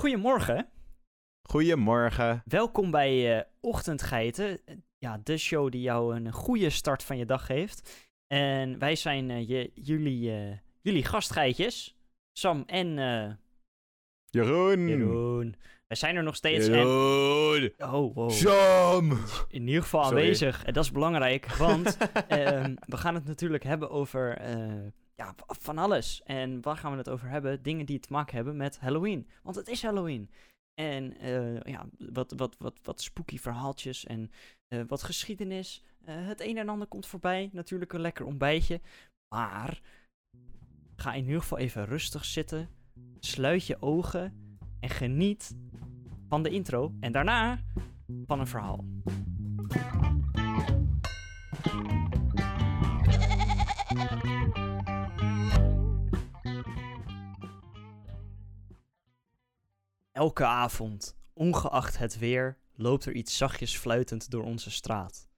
Goedemorgen. Goedemorgen. Welkom bij uh, Ochtendgeiten. Ja, de show die jou een goede start van je dag geeft. En wij zijn uh, je, jullie, uh, jullie gastgeitjes. Sam en... Jeroen. Jeroen. Wij zijn er nog steeds. Jeroen. En... Oh, wow. Sam. In ieder geval Sorry. aanwezig. En dat is belangrijk, want ehm, we gaan het natuurlijk hebben over ja, van alles. En waar gaan we het over hebben? Dingen die te maken hebben met Halloween. Want het is Halloween. En uh, ja, wat, wat, wat, wat spooky verhaaltjes en uh, wat geschiedenis. Uh, het een en ander komt voorbij. Natuurlijk een lekker ontbijtje. Maar ga in ieder geval even rustig zitten. Sluit je ogen en geniet van de intro. En daarna van een verhaal. Elke avond, ongeacht het weer, loopt er iets zachtjes fluitend door onze straat.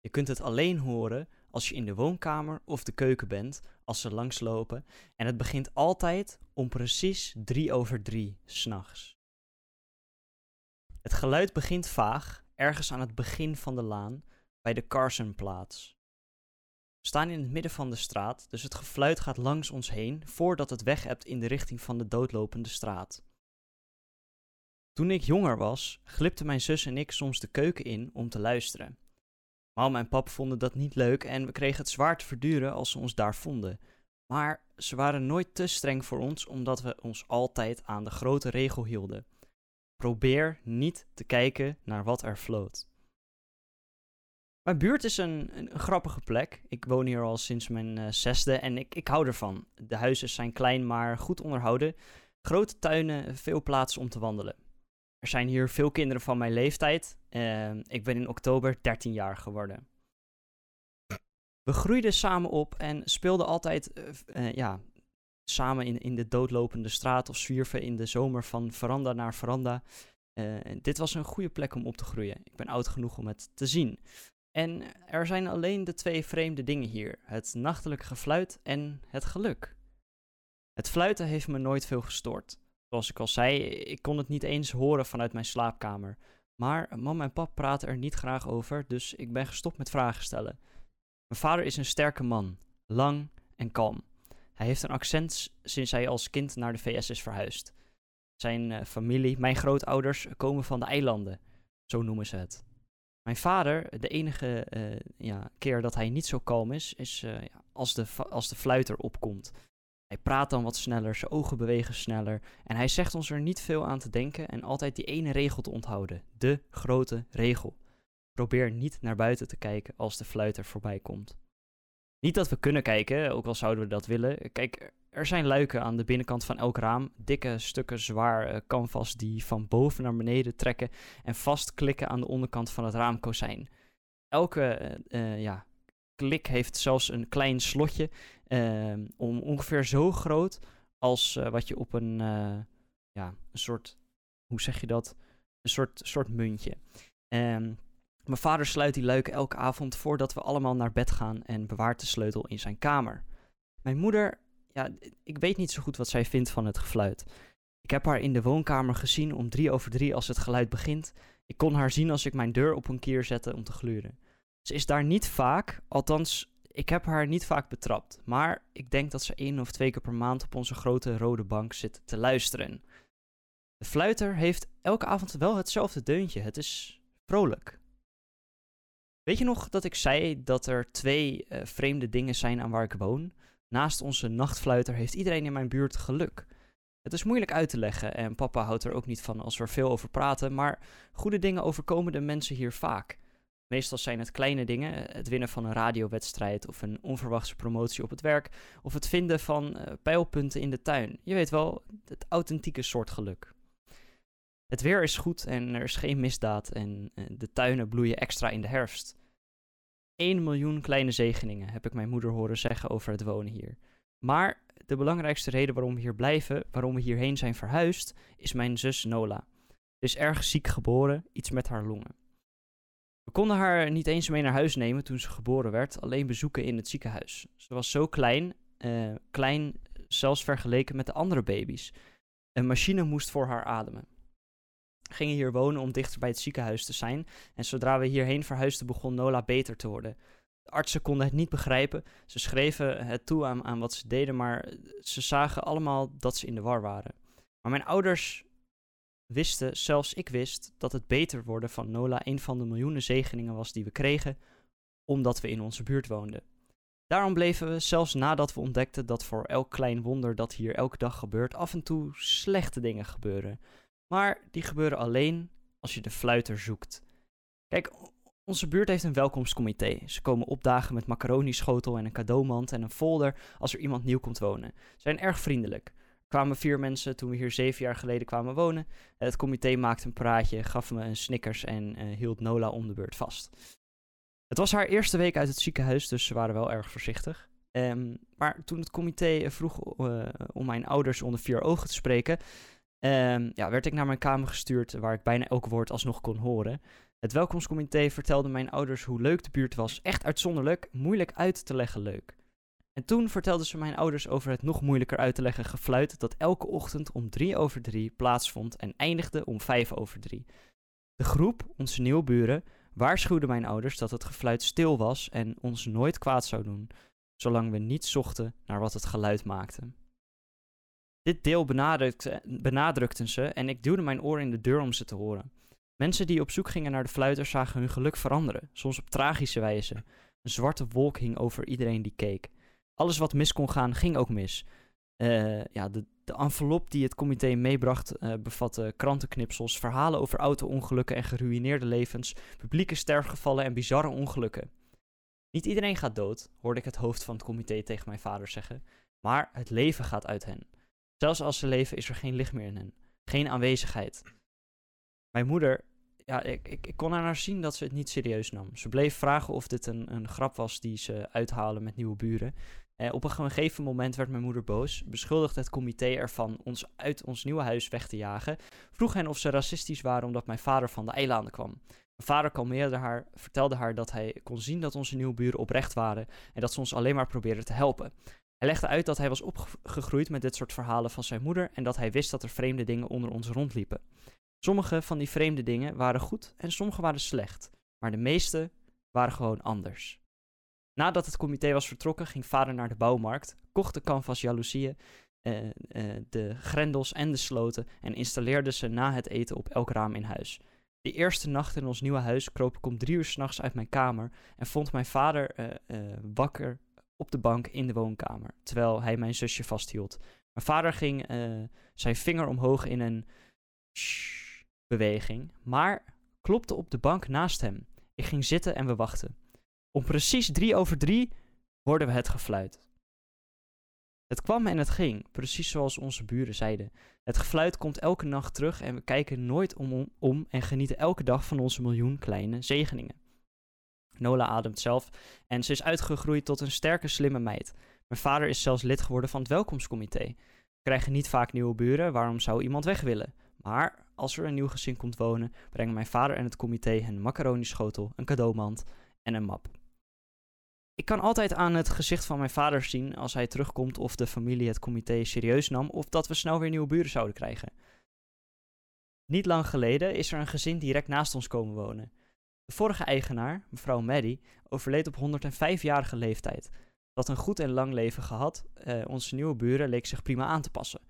Je kunt het alleen horen als je in de woonkamer of de keuken bent, als ze langslopen, en het begint altijd om precies drie over drie s'nachts. Het geluid begint vaag, ergens aan het begin van de laan, bij de Carsonplaats. We staan in het midden van de straat, dus het gefluit gaat langs ons heen voordat het weg hebt in de richting van de doodlopende straat. Toen ik jonger was, glipten mijn zus en ik soms de keuken in om te luisteren. Mam en pap vonden dat niet leuk en we kregen het zwaar te verduren als ze ons daar vonden. Maar ze waren nooit te streng voor ons omdat we ons altijd aan de grote regel hielden. Probeer niet te kijken naar wat er floot. Mijn buurt is een, een, grappige plek. Ik woon hier al sinds mijn uh, zesde en ik, ik hou ervan. De huizen zijn klein maar goed onderhouden. Grote tuinen, veel plaatsen om te wandelen. Er zijn hier veel kinderen van mijn leeftijd. Uh, ik ben in oktober 13 jaar geworden. We groeiden samen op en speelden altijd uh, uh, ja, samen in, in de doodlopende straat of zwierven in de zomer van veranda naar veranda. dit was een goede plek om op te groeien. Ik ben oud genoeg om het te zien. En er zijn alleen de twee vreemde dingen hier: het nachtelijk gefluit en het geluk. Het fluiten heeft me nooit veel gestoord. Zoals ik al zei, ik kon het niet eens horen vanuit mijn slaapkamer. Maar mam en pap praten er niet graag over, dus ik ben gestopt met vragen stellen. Mijn vader is een sterke man, lang en kalm. Hij heeft een accent sinds hij als kind naar de VS is verhuisd. Zijn uh, familie, mijn grootouders, komen van de eilanden, zo noemen ze het. Mijn vader, de enige uh, ja, keer dat hij niet zo kalm is, is ja, als, de als de fluiter opkomt. Hij praat dan wat sneller, zijn ogen bewegen sneller en hij zegt ons er niet veel aan te denken en altijd die ene regel te onthouden. De grote regel. Probeer niet naar buiten te kijken als de fluiter voorbij komt. Niet dat we kunnen kijken, ook al zouden we dat willen. Kijk, er zijn luiken aan de binnenkant van elk raam, dikke stukken zwaar uh, canvas die van boven naar beneden trekken en vastklikken aan de onderkant van het raamkozijn. Elke uh, ja, klik heeft zelfs een klein slotje, uh, om ongeveer zo groot als uh, wat je op een, uh, ja, een soort, hoe zeg je dat? Een soort, soort muntje. Um, mijn vader sluit die luiken elke avond voordat we allemaal naar bed gaan en bewaart de sleutel in zijn kamer. Mijn moeder, ja, ik weet niet zo goed wat zij vindt van het gefluit. Ik heb haar in de woonkamer gezien om drie over drie als het geluid begint. Ik kon haar zien als ik mijn deur op een kier zette om te gluren. Ze is daar niet vaak, althans, ik heb haar niet vaak betrapt. Maar ik denk dat ze één of twee keer per maand op onze grote rode bank zit te luisteren. De fluiter heeft elke avond wel hetzelfde deuntje. Het is vrolijk. Weet je nog dat ik zei dat er twee uh, vreemde dingen zijn aan waar ik woon? Naast onze nachtfluiter heeft iedereen in mijn buurt geluk. Het is moeilijk uit te leggen en papa houdt er ook niet van als we er veel over praten, maar goede dingen overkomen de mensen hier vaak. Meestal zijn het kleine dingen, het winnen van een radiowedstrijd of een onverwachte promotie op het werk, of het vinden van uh, pijlpunten in de tuin. Je weet wel, het authentieke soort geluk. Het weer is goed en er is geen misdaad en uh, de tuinen bloeien extra in de herfst. 1 miljoen kleine zegeningen heb ik mijn moeder horen zeggen over het wonen hier. Maar de belangrijkste reden waarom we hier blijven, waarom we hierheen zijn verhuisd, is mijn zus Nola. Ze is erg ziek geboren, iets met haar longen. We konden haar niet eens mee naar huis nemen toen ze geboren werd, alleen bezoeken in het ziekenhuis. Ze was zo klein, uh, klein zelfs vergeleken met de andere baby's. Een machine moest voor haar ademen. We gingen hier wonen om dichter bij het ziekenhuis te zijn. En zodra we hierheen verhuisden, begon Nola beter te worden. De artsen konden het niet begrijpen. Ze schreven het toe aan, aan wat ze deden, maar ze zagen allemaal dat ze in de war waren. Maar mijn ouders wisten, zelfs ik wist, dat het beter worden van Nola een van de miljoenen zegeningen was die we kregen, omdat we in onze buurt woonden. Daarom bleven we, zelfs nadat we ontdekten dat voor elk klein wonder dat hier elke dag gebeurt, af en toe slechte dingen gebeuren. Maar die gebeuren alleen als je de fluiter zoekt. Kijk, onze buurt heeft een welkomstcomité. Ze komen opdagen met macaroni-schotel en een cadeaumand en een folder als er iemand nieuw komt wonen. Ze zijn erg vriendelijk. Kwamen vier mensen toen we hier zeven jaar geleden kwamen wonen. Het comité maakte een praatje, gaf me een Snickers en uh, hield Nola om de beurt vast. Het was haar eerste week uit het ziekenhuis, dus ze waren wel erg voorzichtig. Um, maar toen het comité vroeg uh, om mijn ouders onder vier ogen te spreken, um, ja, werd ik naar mijn kamer gestuurd, waar ik bijna elk woord alsnog kon horen. Het welkomstcomité vertelde mijn ouders hoe leuk de buurt was. Echt uitzonderlijk, moeilijk uit te leggen leuk. En toen vertelden ze mijn ouders over het nog moeilijker uit te leggen gefluit dat elke ochtend om drie over drie plaatsvond en eindigde om vijf over drie. De groep, onze nieuwe buren, waarschuwde mijn ouders dat het gefluit stil was en ons nooit kwaad zou doen, zolang we niet zochten naar wat het geluid maakte. Dit deel benadrukten ze en ik duwde mijn oor in de deur om ze te horen. Mensen die op zoek gingen naar de fluiter zagen hun geluk veranderen, soms op tragische wijze. Een zwarte wolk hing over iedereen die keek. Alles wat mis kon gaan, ging ook mis. Uh, ja, de, envelop die het comité meebracht uh, bevatte krantenknipsels, verhalen over auto-ongelukken en geruïneerde levens, publieke sterfgevallen en bizarre ongelukken. Niet iedereen gaat dood, hoorde ik het hoofd van het comité tegen mijn vader zeggen, maar het leven gaat uit hen. Zelfs als ze leven is er geen licht meer in hen, geen aanwezigheid. Mijn moeder, ja, ik, ik, ik kon aan haar zien dat ze het niet serieus nam. Ze bleef vragen of dit een, een grap was die ze uithalen met nieuwe buren. Eh, op een gegeven moment werd mijn moeder boos, beschuldigde het comité ervan ons uit ons nieuwe huis weg te jagen, vroeg hen of ze racistisch waren omdat mijn vader van de eilanden kwam. Mijn vader kalmeerde haar, vertelde haar dat hij kon zien dat onze nieuwe buren oprecht waren en dat ze ons alleen maar probeerden te helpen. Hij legde uit dat hij was opgegroeid met dit soort verhalen van zijn moeder en dat hij wist dat er vreemde dingen onder ons rondliepen. Sommige van die vreemde dingen waren goed en sommige waren slecht, maar de meeste waren gewoon anders. Nadat het comité was vertrokken, ging vader naar de bouwmarkt, kocht de canvas jaloezieën, uh, uh, de grendels en de sloten en installeerde ze na het eten op elk raam in huis. De eerste nacht in ons nieuwe huis kroop ik om drie uur s'nachts uit mijn kamer en vond mijn vader uh, wakker op de bank in de woonkamer, terwijl hij mijn zusje vasthield. Mijn vader ging zijn vinger omhoog in een beweging, maar klopte op de bank naast hem. Ik ging zitten en we wachten. Om precies drie over drie hoorden we het gefluit. Het kwam en het ging, precies zoals onze buren zeiden. Het gefluit komt elke nacht terug en we kijken nooit om, om, en genieten elke dag van onze miljoen kleine zegeningen. Nola ademt zelf en ze is uitgegroeid tot een sterke, slimme meid. Mijn vader is zelfs lid geworden van het welkomstcomité. We krijgen niet vaak nieuwe buren, waarom zou iemand weg willen? Maar als er een nieuw gezin komt wonen, brengen mijn vader en het comité een macaroni-schotel, een cadeaumand en een map. Ik kan altijd aan het gezicht van mijn vader zien als hij terugkomt of de familie het comité serieus nam of dat we snel weer nieuwe buren zouden krijgen. Niet lang geleden is er een gezin direct naast ons komen wonen. De vorige eigenaar, mevrouw Maddie, overleed op 105-jarige leeftijd. Dat een goed en lang leven gehad, eh, onze nieuwe buren leek zich prima aan te passen.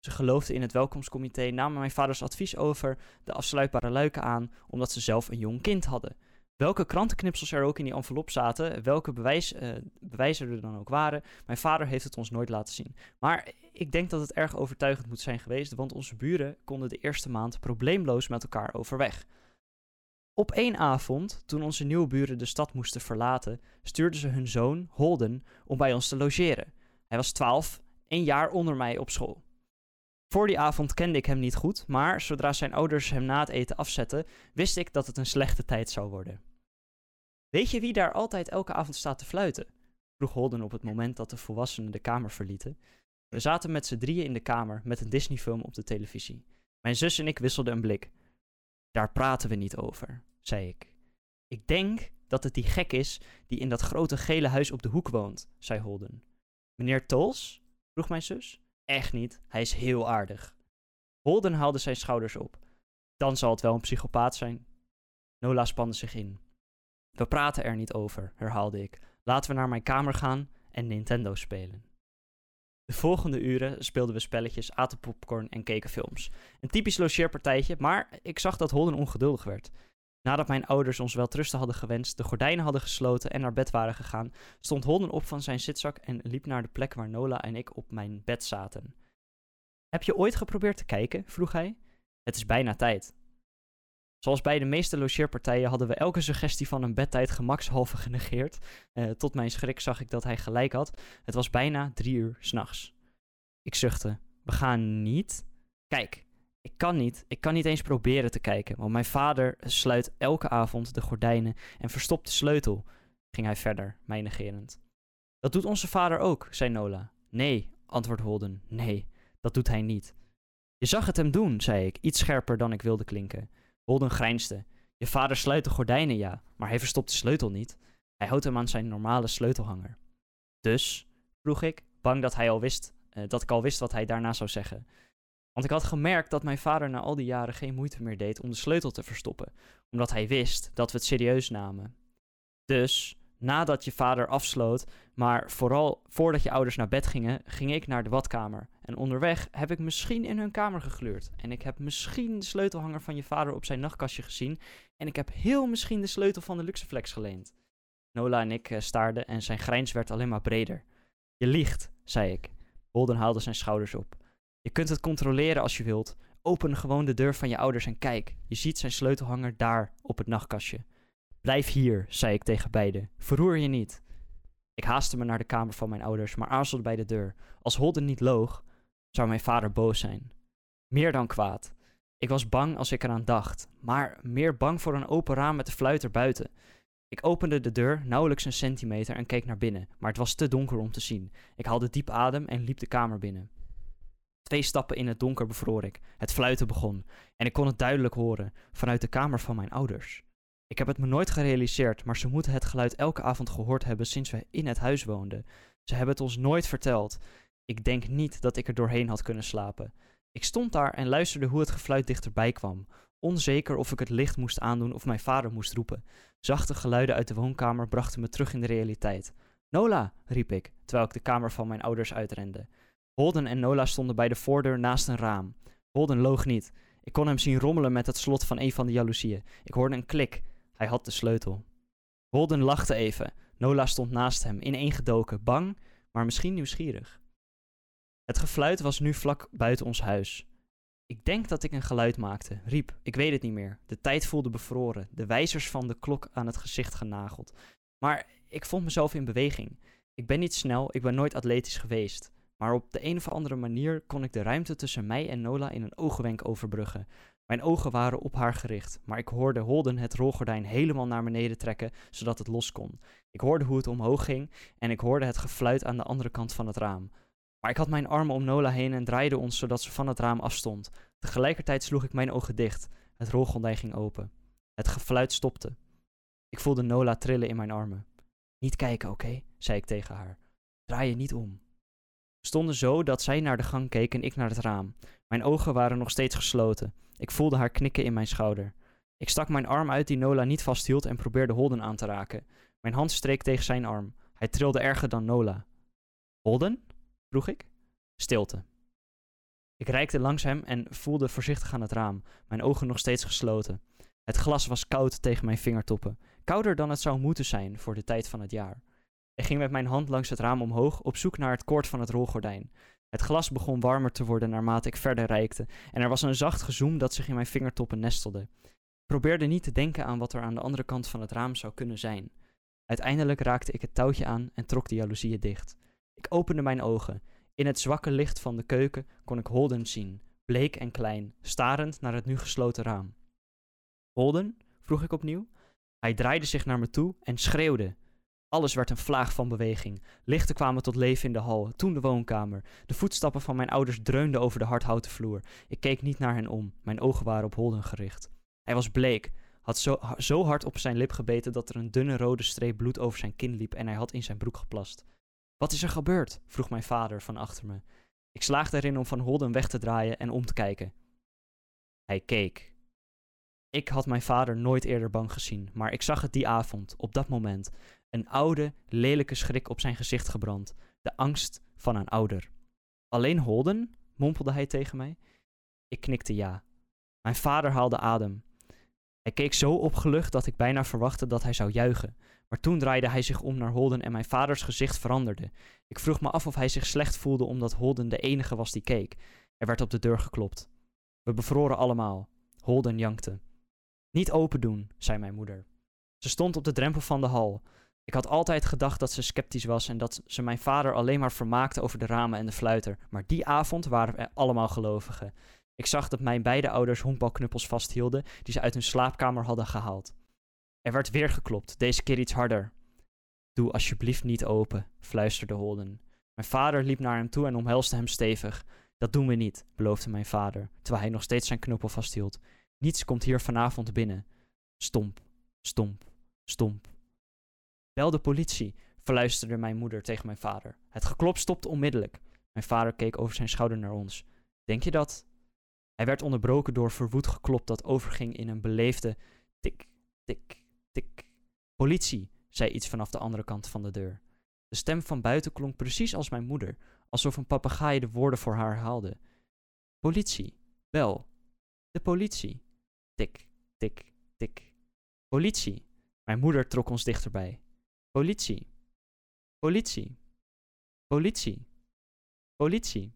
Ze geloofden in het welkomstcomité, namen mijn vaders advies over de afsluitbare luiken aan, omdat ze zelf een jong kind hadden welke krantenknipsels er ook in die envelop zaten, welke bewijs, uh, bewijzen er dan ook waren. Mijn vader heeft het ons nooit laten zien. Maar ik denk dat het erg overtuigend moet zijn geweest, want onze buren konden de eerste maand probleemloos met elkaar overweg. Op één avond, toen onze nieuwe buren de stad moesten verlaten, stuurden ze hun zoon, Holden, om bij ons te logeren. Hij was twaalf, een jaar onder mij op school. Voor die avond kende ik hem niet goed, maar zodra zijn ouders hem na het eten afzetten, wist ik dat het een slechte tijd zou worden. Weet je wie daar altijd elke avond staat te fluiten? vroeg Holden op het moment dat de volwassenen de kamer verlieten. We zaten met z'n drieën in de kamer met een Disney-film op de televisie. Mijn zus en ik wisselden een blik. Daar praten we niet over, zei ik. Ik denk dat het die gek is die in dat grote gele huis op de hoek woont, zei Holden. Meneer Tols? vroeg mijn zus. Echt niet, hij is heel aardig. Holden haalde zijn schouders op. Dan zal het wel een psychopaat zijn. Nola spande zich in. We praten er niet over, herhaalde ik. Laten we naar mijn kamer gaan en Nintendo spelen. De volgende uren speelden we spelletjes, aten popcorn en keken films. Een typisch logeerpartijtje, maar ik zag dat Holden ongeduldig werd. Nadat mijn ouders ons wel trusten hadden gewenst, de gordijnen hadden gesloten en naar bed waren gegaan, stond Holden op van zijn zitzak en liep naar de plek waar Nola en ik op mijn bed zaten. Heb je ooit geprobeerd te kijken? vroeg hij. Het is bijna tijd. Zoals bij de meeste logeerpartijen hadden we elke suggestie van een bedtijd gemakshalve genegeerd. Uh, tot mijn schrik zag ik dat hij gelijk had. Het was bijna drie uur s'nachts. Ik zuchtte. We gaan niet? Kijk, ik kan niet. Ik kan niet eens proberen te kijken, want mijn vader sluit elke avond de gordijnen en verstopt de sleutel, ging hij verder, mij negerend. Dat doet onze vader ook, zei Nola. Nee, antwoordde Holden. Nee, dat doet hij niet. Je zag het hem doen, zei ik, iets scherper dan ik wilde klinken. Holden grijnsde. Je vader sluit de gordijnen, ja, maar hij verstopt de sleutel niet. Hij houdt hem aan zijn normale sleutelhanger. Dus, vroeg ik, bang dat hij al wist, uh, dat ik al wist wat hij daarna zou zeggen. Want ik had gemerkt dat mijn vader na al die jaren geen moeite meer deed om de sleutel te verstoppen, omdat hij wist dat we het serieus namen. Dus, nadat je vader afsloot, maar vooral voordat je ouders naar bed gingen, ging ik naar de badkamer. En onderweg heb ik misschien in hun kamer gegluurd. En ik heb misschien de sleutelhanger van je vader op zijn nachtkastje gezien. En ik heb heel misschien de sleutel van de Luxeflex geleend. Nola en ik uh, staarden en zijn grijns werd alleen maar breder. Je liegt, zei ik. Holden haalde zijn schouders op. Je kunt het controleren als je wilt. Open gewoon de deur van je ouders en kijk. Je ziet zijn sleutelhanger daar op het nachtkastje. Blijf hier, zei ik tegen beiden. Verroer je niet. Ik haastte me naar de kamer van mijn ouders, maar aarzelde bij de deur. Als Holden niet loog, zou mijn vader boos zijn. Meer dan kwaad. Ik was bang als ik eraan dacht, maar meer bang voor een open raam met de fluit buiten. Ik opende de deur nauwelijks een centimeter en keek naar binnen, maar het was te donker om te zien. Ik haalde diep adem en liep de kamer binnen. Twee stappen in het donker bevroor ik. Het fluiten begon en ik kon het duidelijk horen vanuit de kamer van mijn ouders. Ik heb het me nooit gerealiseerd, maar ze moeten het geluid elke avond gehoord hebben sinds we in het huis woonden. Ze hebben het ons nooit verteld. Ik denk niet dat ik er doorheen had kunnen slapen. Ik stond daar en luisterde hoe het gefluit dichterbij kwam, onzeker of ik het licht moest aandoen of mijn vader moest roepen. Zachte geluiden uit de woonkamer brachten me terug in de realiteit. Nola, riep ik, terwijl ik de kamer van mijn ouders uitrende. Holden en Nola stonden bij de voordeur naast een raam. Holden loog niet. Ik kon hem zien rommelen met het slot van een van de jaloezieën. Ik hoorde een klik. Hij had de sleutel. Holden lachte even. Nola stond naast hem, ineengedoken, bang, maar misschien nieuwsgierig. Het gefluit was nu vlak buiten ons huis. Ik denk dat ik een geluid maakte, riep, ik weet het niet meer. De tijd voelde bevroren, de wijzers van de klok aan het gezicht genageld. Maar ik vond mezelf in beweging. Ik ben niet snel, ik ben nooit atletisch geweest. Maar op de een of andere manier kon ik de ruimte tussen mij en Nola in een oogwenk overbruggen. Mijn ogen waren op haar gericht, maar ik hoorde Holden het rolgordijn helemaal naar beneden trekken, zodat het los kon. Ik hoorde hoe het omhoog ging en ik hoorde het gefluit aan de andere kant van het raam. Maar ik had mijn armen om Nola heen en draaide ons zodat ze van het raam afstond. Tegelijkertijd sloeg ik mijn ogen dicht. Het rolgordijn ging open. Het gefluit stopte. Ik voelde Nola trillen in mijn armen. Niet kijken, oké, zei ik tegen haar. Draai je niet om. Stonden zo dat zij naar de gang keek en ik naar het raam. Mijn ogen waren nog steeds gesloten. Ik voelde haar knikken in mijn schouder. Ik stak mijn arm uit die Nola niet vasthield en probeerde Holden aan te raken. Mijn hand streek tegen zijn arm. Hij trilde erger dan Nola. Holden? vroeg ik. Stilte. Ik reikte langs hem en voelde voorzichtig aan het raam, mijn ogen nog steeds gesloten. Het glas was koud tegen mijn vingertoppen, kouder dan het zou moeten zijn voor de tijd van het jaar. Ik ging met mijn hand langs het raam omhoog, op zoek naar het koord van het rolgordijn. Het glas begon warmer te worden naarmate ik verder reikte, en er was een zacht gezoem dat zich in mijn vingertoppen nestelde. Ik probeerde niet te denken aan wat er aan de andere kant van het raam zou kunnen zijn. Uiteindelijk raakte ik het touwtje aan en trok de jaloezieën dicht. Ik opende mijn ogen. In het zwakke licht van de keuken kon ik Holden zien, bleek en klein, starend naar het nu gesloten raam. Holden? vroeg ik opnieuw. Hij draaide zich naar me toe en schreeuwde. Alles werd een vlaag van beweging. Lichten kwamen tot leven in de hal, toen de woonkamer. De voetstappen van mijn ouders dreunden over de hardhouten vloer. Ik keek niet naar hen om, mijn ogen waren op Holden gericht. Hij was bleek, had zo, zo hard op zijn lip gebeten dat er een dunne rode streep bloed over zijn kin liep en hij had in zijn broek geplast. Wat is er gebeurd? vroeg mijn vader van achter me. Ik slaagde erin om van Holden weg te draaien en om te kijken. Hij keek. Ik had mijn vader nooit eerder bang gezien, maar ik zag het die avond, op dat moment. Een oude, lelijke schrik op zijn gezicht gebrand. De angst van een ouder. Alleen Holden? mompelde hij tegen mij. Ik knikte ja. Mijn vader haalde adem. Hij keek zo opgelucht dat ik bijna verwachtte dat hij zou juichen. Maar toen draaide hij zich om naar Holden en mijn vaders gezicht veranderde. Ik vroeg me af of hij zich slecht voelde omdat Holden de enige was die keek. Er werd op de deur geklopt. We bevroren allemaal. Holden jankte. Niet open doen, zei mijn moeder. Ze stond op de drempel van de hal. Ik had altijd gedacht dat ze sceptisch was en dat ze mijn vader alleen maar vermaakte over de ramen en de fluiter. Maar die avond waren we allemaal gelovigen. Ik zag dat mijn beide ouders honkbalknuppels vasthielden die ze uit hun slaapkamer hadden gehaald. Er werd weer geklopt, deze keer iets harder. Doe alsjeblieft niet open, fluisterde Holden. Mijn vader liep naar hem toe en omhelsde hem stevig. Dat doen we niet, beloofde mijn vader, terwijl hij nog steeds zijn knuppel vasthield. Niets komt hier vanavond binnen. Stomp, stomp, stomp. Bel de politie, fluisterde mijn moeder tegen mijn vader. Het geklop stopte onmiddellijk. Mijn vader keek over zijn schouder naar ons. Denk je dat? Hij werd onderbroken door verwoed geklop dat overging in een beleefde tik, tik, tik. Politie, zei iets vanaf de andere kant van de deur. De stem van buiten klonk precies als mijn moeder, alsof een papegaai de woorden voor haar herhaalde. Politie, bel. De politie. Tik, tik, tik. Politie. Mijn moeder trok ons dichterbij. Politie. Politie. Politie. Politie.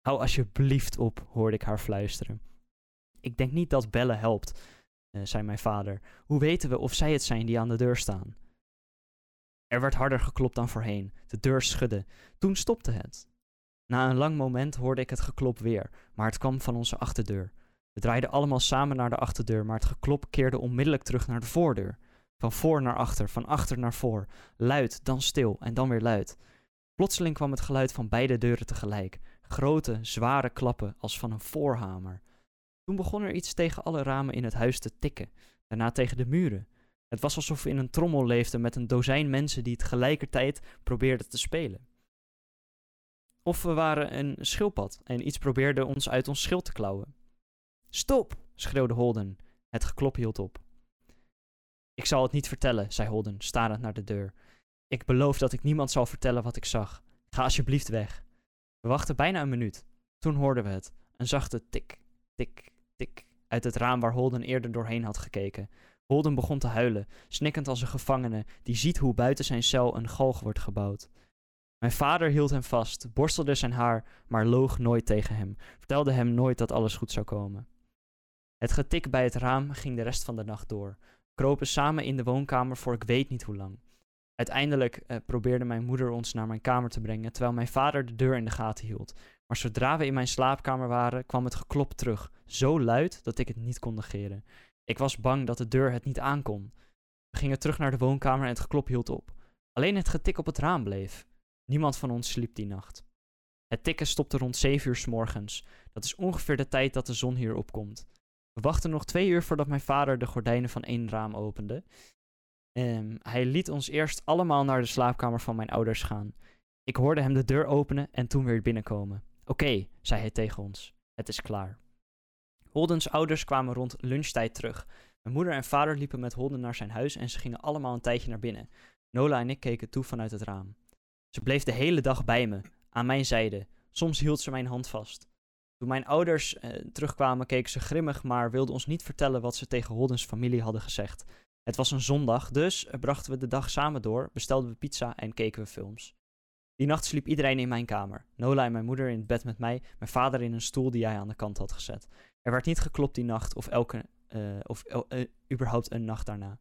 Hou alsjeblieft op, hoorde ik haar fluisteren. Ik denk niet dat bellen helpt, uh, zei mijn vader. Hoe weten we of zij het zijn die aan de deur staan? Er werd harder geklopt dan voorheen. De deur schudde. Toen stopte het. Na een lang moment hoorde ik het geklop weer, maar het kwam van onze achterdeur. We draaiden allemaal samen naar de achterdeur, maar het geklop keerde onmiddellijk terug naar de voordeur. Van voor naar achter, van achter naar voor. Luid, dan stil en dan weer luid. Plotseling kwam het geluid van beide deuren tegelijk. Grote, zware klappen als van een voorhamer. Toen begon er iets tegen alle ramen in het huis te tikken, daarna tegen de muren. Het was alsof we in een trommel leefden met een dozijn mensen die tegelijkertijd probeerden te spelen. Of we waren een schildpad en iets probeerde ons uit ons schild te klauwen. Stop! schreeuwde Holden. Het geklop hield op. Ik zal het niet vertellen, zei Holden, starend naar de deur. Ik beloof dat ik niemand zal vertellen wat ik zag. Ga alsjeblieft weg. We wachten bijna een minuut. Toen hoorden we het. Een zachte tik, tik, tik uit het raam waar Holden eerder doorheen had gekeken. Holden begon te huilen, snikkend als een gevangene die ziet hoe buiten zijn cel een galg wordt gebouwd. Mijn vader hield hem vast, borstelde zijn haar, maar loog nooit tegen hem, vertelde hem nooit dat alles goed zou komen. Het getik bij het raam ging de rest van de nacht door. Kropen samen in de woonkamer voor ik weet niet hoe lang. Uiteindelijk eh, probeerde mijn moeder ons naar mijn kamer te brengen, terwijl mijn vader de deur in de gaten hield. Maar zodra we in mijn slaapkamer waren, kwam het geklop terug, zo luid dat ik het niet kon negeren. Ik was bang dat de deur het niet aankon. We gingen terug naar de woonkamer en het geklop hield op. Alleen het getik op het raam bleef. Niemand van ons sliep die nacht. Het tikken stopte rond 7 uur s morgens. Dat is ongeveer de tijd dat de zon hier opkomt. We wachten nog twee uur voordat mijn vader de gordijnen van één raam opende. Um, hij liet ons eerst allemaal naar de slaapkamer van mijn ouders gaan. Ik hoorde hem de deur openen en toen weer binnenkomen. Oké, zei hij tegen ons. Het is klaar. Holdens ouders kwamen rond lunchtijd terug. Mijn moeder en vader liepen met Holden naar zijn huis en ze gingen allemaal een tijdje naar binnen. Nola en ik keken toe vanuit het raam. Ze bleef de hele dag bij me, aan mijn zijde. Soms hield ze mijn hand vast. Toen mijn ouders eh, terugkwamen, keken ze grimmig, maar wilden ons niet vertellen wat ze tegen Holdens familie hadden gezegd. Het was een zondag, dus brachten we de dag samen door, bestelden we pizza en keken we films. Die nacht sliep iedereen in mijn kamer. Nola en mijn moeder in het bed met mij, mijn vader in een stoel die hij aan de kant had gezet. Er werd niet geklopt die nacht of, elke, uh, of überhaupt een nacht daarna.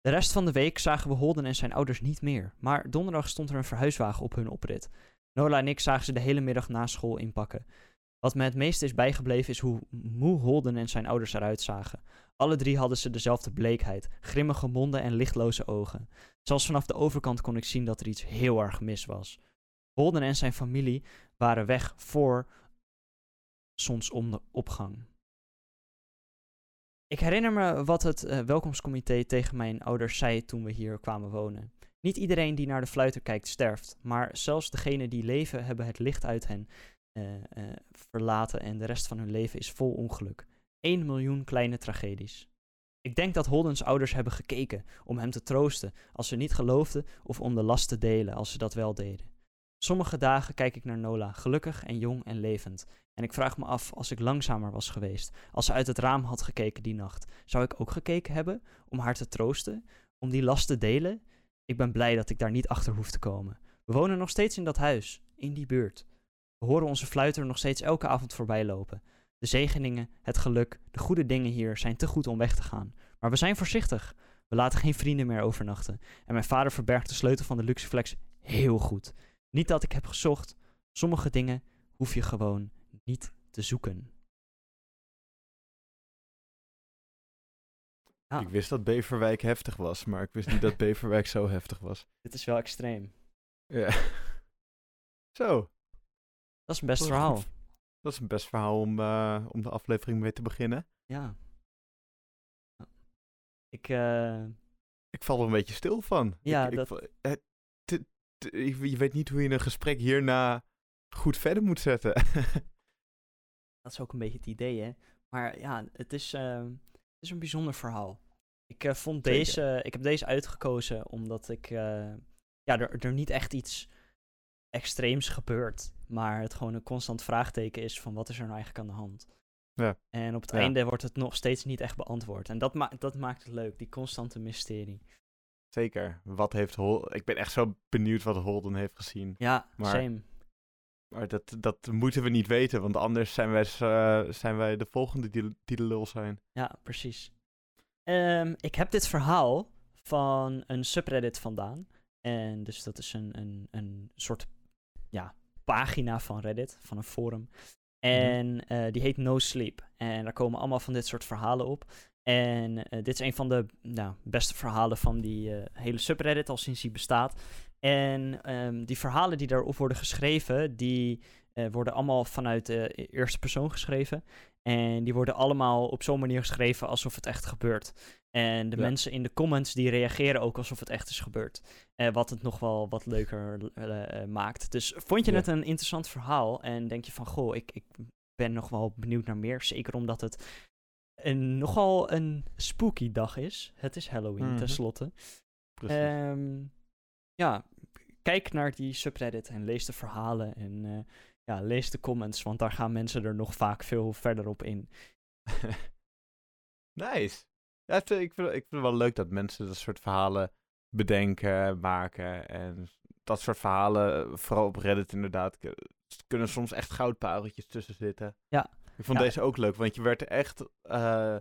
De rest van de week zagen we Holden en zijn ouders niet meer, maar donderdag stond er een verhuiswagen op hun oprit. Nola en ik zagen ze de hele middag na school inpakken. Wat me het meest is bijgebleven is hoe moe Holden en zijn ouders eruit zagen. Alle drie hadden ze dezelfde bleekheid, grimmige monden en lichtloze ogen. Zelfs vanaf de overkant kon ik zien dat er iets heel erg mis was. Holden en zijn familie waren weg voor zonsopgang. Ik herinner me wat het uh, welkomstcomité tegen mijn ouders zei toen we hier kwamen wonen. Niet iedereen die naar de fluiter kijkt sterft, maar zelfs degenen die leven hebben het licht uit hen eh, eh, verlaten en de rest van hun leven is vol ongeluk. 1 miljoen kleine tragedies. Ik denk dat Holden's ouders hebben gekeken om hem te troosten als ze niet geloofden of om de last te delen als ze dat wel deden. Sommige dagen kijk ik naar Nola, gelukkig en jong en levend. En ik vraag me af, als ik langzamer was geweest, als ze uit het raam had gekeken die nacht, zou ik ook gekeken hebben om haar te troosten, om die last te delen? Ik ben blij dat ik daar niet achter hoef te komen. We wonen nog steeds in dat huis, in die buurt. We horen onze fluiter nog steeds elke avond voorbij lopen. De zegeningen, het geluk, de goede dingen hier zijn te goed om weg te gaan. Maar we zijn voorzichtig. We laten geen vrienden meer overnachten. En mijn vader verbergt de sleutel van de Luxeflex heel goed. Niet dat ik heb gezocht. Sommige dingen hoef je gewoon niet te zoeken. Ja. Ik wist dat Beverwijk heftig was, maar ik wist niet dat Beverwijk zo heftig was. Dit is wel extreem. Ja. Zo, Dat is een best Dat verhaal. dat is een best verhaal om, eh, om de aflevering mee te beginnen. Ja. Ik, eh, Ik val er een beetje stil van. Ja, ik, ik dat- eh, te- je weet niet hoe je een gesprek hierna goed verder moet zetten. dat is ook een beetje het idee, hè. Maar ja, het is, eh, het is een bijzonder verhaal. Ik, eh, vond Zeker. deze, ik heb deze uitgekozen omdat ik, eh, ja, er, er niet echt iets extreems gebeurt. Maar het gewoon een constant vraagteken is van wat is er nou eigenlijk aan de hand. Ja. En op het Ja. einde wordt het nog steeds niet echt beantwoord. En dat, ma dat maakt het leuk, die constante mysterie. Zeker. Wat heeft Hol ik ben echt zo benieuwd wat Holden heeft gezien. Ja, Maar- same. Maar dat, dat moeten we niet weten, want anders zijn wij, eh, zijn wij de volgende die, die de lul zijn. Ja, precies. Ehm, ik heb dit verhaal van een subreddit vandaan. En dus dat is een, een, een soort ja, pagina van Reddit, van een forum. En eh, die heet No Sleep. En daar komen allemaal van dit soort verhalen op. En eh, dit is een van de nou, beste verhalen van die hele subreddit al sinds die bestaat. En ehm, die verhalen die daarop worden geschreven, die eh, worden allemaal vanuit de eerste persoon geschreven. En die worden allemaal op zo'n manier geschreven alsof het echt gebeurt. En de Ja. mensen in de comments die reageren ook alsof het echt is gebeurd. Eh, wat het nog wel wat leuker eh, maakt. Dus vond je Ja. het een interessant verhaal? En denk je van, goh, ik, ik ben nog wel benieuwd naar meer. Zeker omdat het een, nogal een spooky dag is. Het is Halloween, Mhm. tenslotte. Precies. Ehm, ja, kijk naar die subreddit en lees de verhalen. En eh, ja, lees de comments, want daar gaan mensen er nog vaak veel verder op in. nice. Ja, het- ik, vind, ik vind het wel leuk dat mensen dat soort verhalen bedenken, maken. En dat soort verhalen, eh, vooral op Reddit inderdaad, er kunnen soms echt goudpareltjes tussen zitten. Ja. Ik vond Ja. deze ook leuk, want je werd er echt... eh,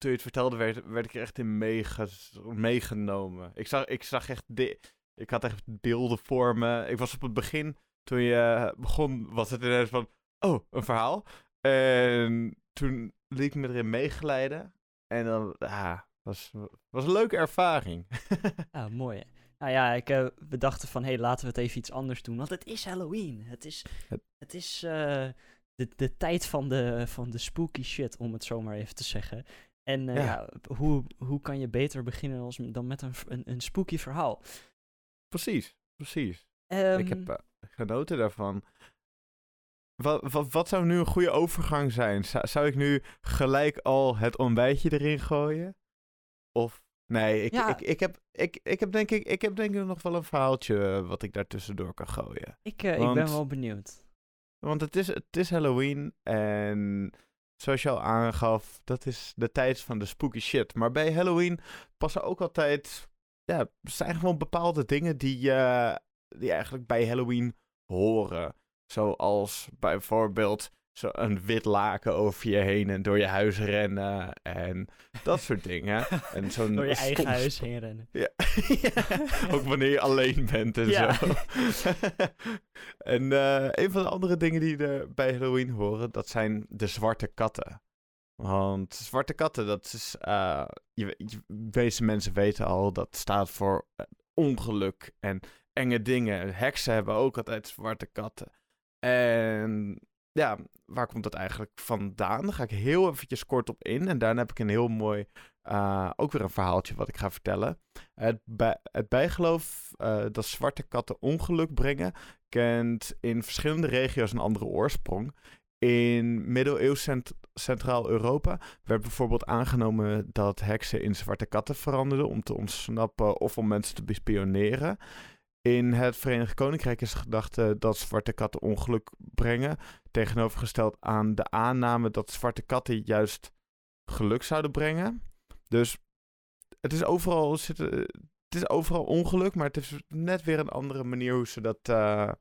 toen je het vertelde, werd, werd ik er echt in meege- meegenomen. Ik zag, ik zag echt... di- ik had echt beelden voor me. Ik was op het begin, toen je begon, was het ineens van... Oh, een verhaal. En toen liet ik me erin meegeleiden. En dan, ja, was, was een leuke ervaring. Ja, mooi. hè? Nou ja, ik, eh, we dachten van, hé, hey, laten we het even iets anders doen. Want het is Halloween. Het is, Het- is eh, de, de tijd van de, van de spooky shit, om het zo maar even te zeggen. En eh, Ja. ja. hoe, hoe kan je beter beginnen als, dan met een, een, een spooky verhaal? precies, precies. Ehm, ik heb eh, genoten daarvan. Wat, wat, wat zou nu een goede overgang zijn? Zou, zou ik nu gelijk al het ontbijtje erin gooien? Of nee, ik, Ja. ik, ik, heb, ik, ik, heb denk ik, ik heb denk ik nog wel een verhaaltje eh, wat ik daar tussendoor kan gooien. ik, ik ben wel benieuwd. Want het is, het is Halloween en zoals je al aangaf, dat is de tijd van de spooky shit. Maar bij Halloween passen ook altijd, ja, zijn gewoon bepaalde dingen die, eh, die eigenlijk bij Halloween horen. Zoals bijvoorbeeld zo'n wit laken over je heen en door je huis rennen en dat soort dingen. En zo'n Door je eigen stom- huis heen rennen. ja. Ja, ook wanneer je alleen bent en Ja. zo. en eh, een van de andere dingen die er bij Halloween horen, dat zijn de zwarte katten. Want zwarte katten, dat is... eh je, je, mensen weten al, dat staat voor eh, ongeluk en enge dingen. Heksen hebben ook altijd zwarte katten. En ja, waar komt dat eigenlijk vandaan? Daar ga ik heel eventjes kort op in. En daarna heb ik een heel mooi, uh, ook weer een verhaaltje wat ik ga vertellen. Het, bij, het bijgeloof uh, dat zwarte katten ongeluk brengen, kent in verschillende regio's een andere oorsprong. In middeleeuws cent Centraal-Europa werd bijvoorbeeld aangenomen dat heksen in zwarte katten veranderden om te ontsnappen of om mensen te bespioneren. In het Verenigd Koninkrijk is de gedachte dat zwarte katten ongeluk brengen, tegenovergesteld aan de aanname dat zwarte katten juist geluk zouden brengen. Dus het is overal, het is overal ongeluk, maar het is net weer een andere manier hoe ze dat, uh,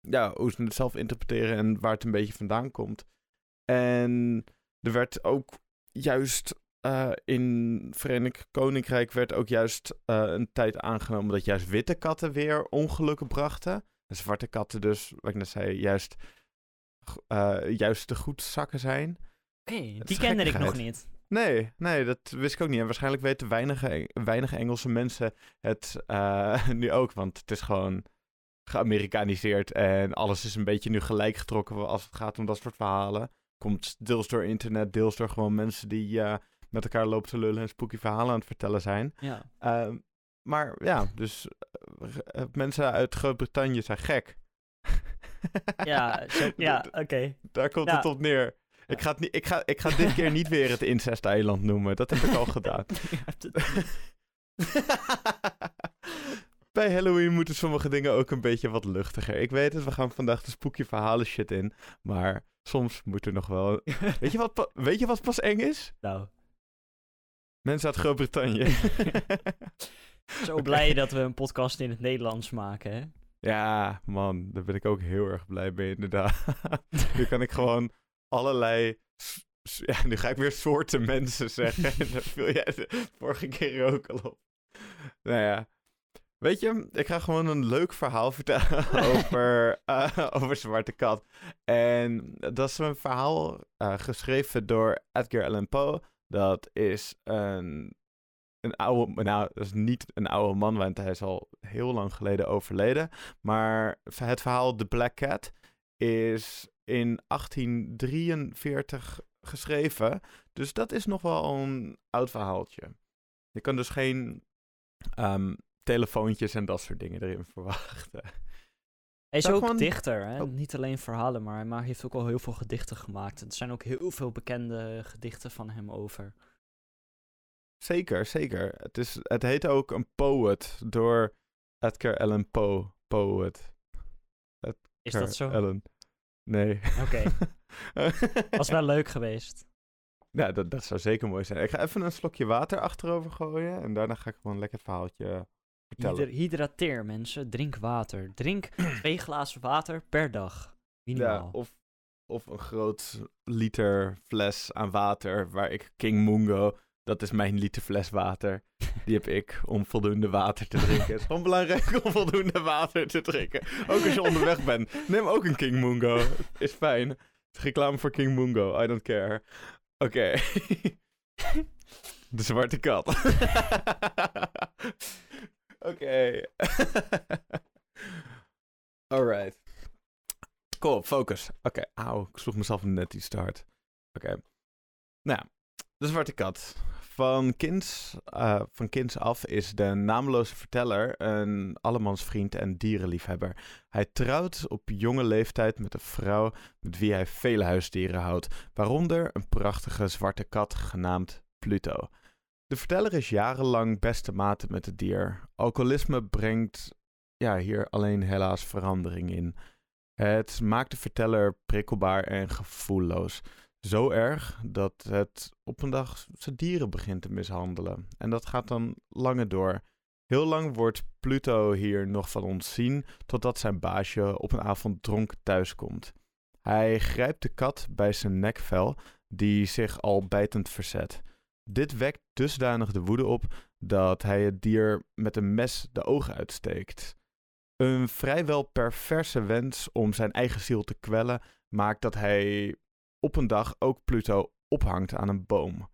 ja, hoe ze het zelf interpreteren en waar het een beetje vandaan komt. En er werd ook juist uh, in Verenigd Koninkrijk werd ook juist een tijd aangenomen dat juist witte katten weer ongelukken brachten. De zwarte katten dus, wat ik net zei, juist, uh, juist de goed zakken zijn. Oké, die kende ik nog niet. Nee, nee, dat wist ik ook niet. En waarschijnlijk weten weinige, weinige Engelse mensen het nu ook, want het is gewoon geamerikaniseerd en alles is een beetje nu gelijk getrokken als het gaat om dat soort verhalen. Komt deels door internet, deels door gewoon mensen die met elkaar lopen te lullen en spooky verhalen aan het vertellen zijn. Ja. Uh, maar ja, dus mensen uit Groot-Brittannië zijn gek. Ja, ja oké. Daar komt het op neer. Ik ga, het niet, ik, ga, ik ga dit keer niet weer het incest-eiland noemen. Dat heb ik al gedaan. Bij Halloween moeten sommige dingen ook een beetje wat luchtiger. Ik weet het, we gaan vandaag de spooky verhalen shit in. Maar soms moet er nog wel... weet, je wat, weet je wat pas eng is? Nou. Mensen uit Groot-Brittannië. Zo blij dat we een podcast in het Nederlands maken, hè? Ja, man, daar ben ik ook heel erg blij mee, inderdaad. nu kan ik gewoon allerlei... Ja, nu ga ik weer soorten mensen zeggen. Daar viel jij de vorige keer ook al op. Nou ja. Weet je, ik ga gewoon een leuk verhaal vertellen over, uh, over Zwarte Kat. En dat is een verhaal uh, geschreven door Edgar Allan Poe. Dat is een, een oude, nou, dat is niet een oude man, want hij is al heel lang geleden overleden. Maar het verhaal The Black Cat is in 1843 geschreven. Dus dat is nog wel een oud verhaaltje. Je kan dus geen um, telefoontjes en dat soort dingen erin verwachten. Hij is ook gewoon... dichter, hè? Oh. niet alleen verhalen, maar hij heeft ook al heel veel gedichten gemaakt. Er zijn ook heel veel bekende gedichten van hem over. Zeker, zeker. Het, is, het heet ook een poet door Edgar Allan Poe. Poet. Edgar is dat zo? Allan. Nee. Oké. Was wel leuk geweest. Ja, dat, dat zou zeker mooi zijn. Ik ga even een slokje water achterover gooien en daarna ga ik gewoon lekker het verhaaltje vertellen. hydrateer mensen, drink water. Drink twee glazen water per dag. Minimaal. Ja, of, of een groot liter fles aan water waar ik King Mungo, dat is mijn liter fles water. Die heb ik om voldoende water te drinken. Het is gewoon belangrijk om voldoende water te drinken. Ook als je onderweg bent. Neem ook een King Mungo. Is fijn. Reclame voor King Mungo. I don't care. Oké. De zwarte kat. Oké. Alright. Cool, focus. Oké, okay. auw, ik sloeg mezelf net iets te hard. Oké. Nou, de zwarte kat. Van kinds, uh, van kinds af is de nameloze verteller een allemansvriend en dierenliefhebber. Hij trouwt op jonge leeftijd met een vrouw met wie hij vele huisdieren houdt, waaronder een prachtige zwarte kat genaamd Pluto. De verteller is jarenlang beste maten met het dier. Alcoholisme brengt ja, hier alleen helaas verandering in. Het maakt de verteller prikkelbaar en gevoelloos. Zo erg dat het op een dag zijn dieren begint te mishandelen. En dat gaat dan langer door. Heel lang wordt Pluto hier nog van ons zien, totdat zijn baasje op een avond dronken thuiskomt. Hij grijpt de kat bij zijn nekvel, die zich al bijtend verzet. Dit wekt dusdanig de woede op dat hij het dier met een mes de ogen uitsteekt. Een vrijwel perverse wens om zijn eigen ziel te kwellen maakt dat hij op een dag ook Pluto ophangt aan een boom.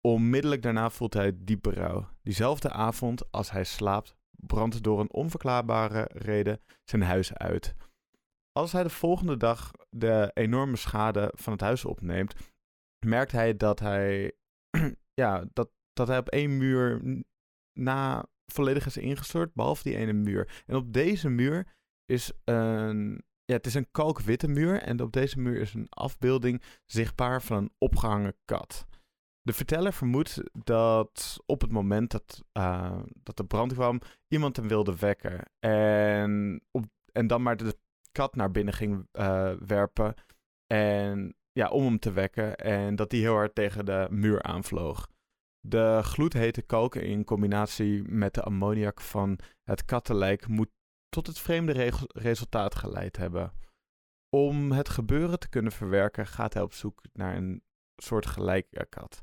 Onmiddellijk daarna voelt hij diepe rouw. Diezelfde avond, als hij slaapt, brandt door een onverklaarbare reden zijn huis uit. als hij de volgende dag de enorme schade van het huis opneemt, merkt hij dat hij, ja, dat, dat hij op één muur na volledig is ingestort, behalve die ene muur. En op deze muur is een, ja, het is een kalkwitte muur en op deze muur is een afbeelding zichtbaar van een opgehangen kat. De verteller vermoedt dat op het moment dat, eh, dat de brand kwam, iemand hem wilde wekken. En, op, en dan maar de kat naar binnen ging eh, werpen. En ja, om hem te wekken. En dat die heel hard tegen de muur aanvloog. De gloedhete kalk in combinatie met de ammoniak van het kattenlijk moet tot het vreemde resultaat geleid hebben. Om het gebeuren te kunnen verwerken gaat hij op zoek naar een soort gelijke kat.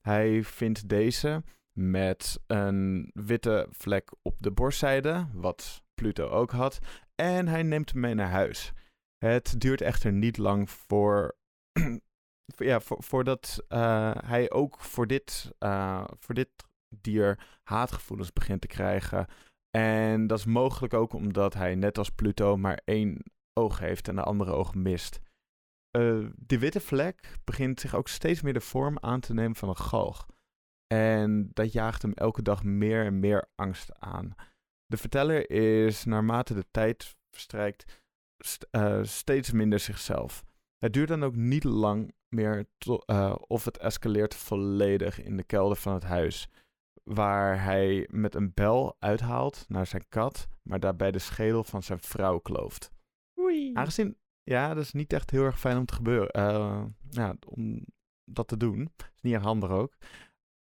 Hij vindt deze met een witte vlek op de borstzijde, wat Pluto ook had, en hij neemt hem mee naar huis. Het duurt echter niet lang voor, ja, voor, voordat eh, hij ook voor dit, eh, voor dit dier haatgevoelens begint te krijgen. En dat is mogelijk ook omdat hij, net als Pluto, maar één oog heeft en de andere oog mist. Eh, die witte vlek begint zich ook steeds meer de vorm aan te nemen van een galg. En dat jaagt hem elke dag meer en meer angst aan. De verteller is naarmate de tijd verstrijkt st- eh, steeds minder zichzelf. Het duurt dan ook niet lang meer eh, of het escaleert volledig in de kelder van het huis. Waar hij met een bel uithaalt naar zijn kat, maar daarbij de schedel van zijn vrouw klooft. Oei. Aangezien, ja, dat is niet echt heel erg fijn om te gebeuren. eh, ja, om dat te doen. is niet erg handig ook.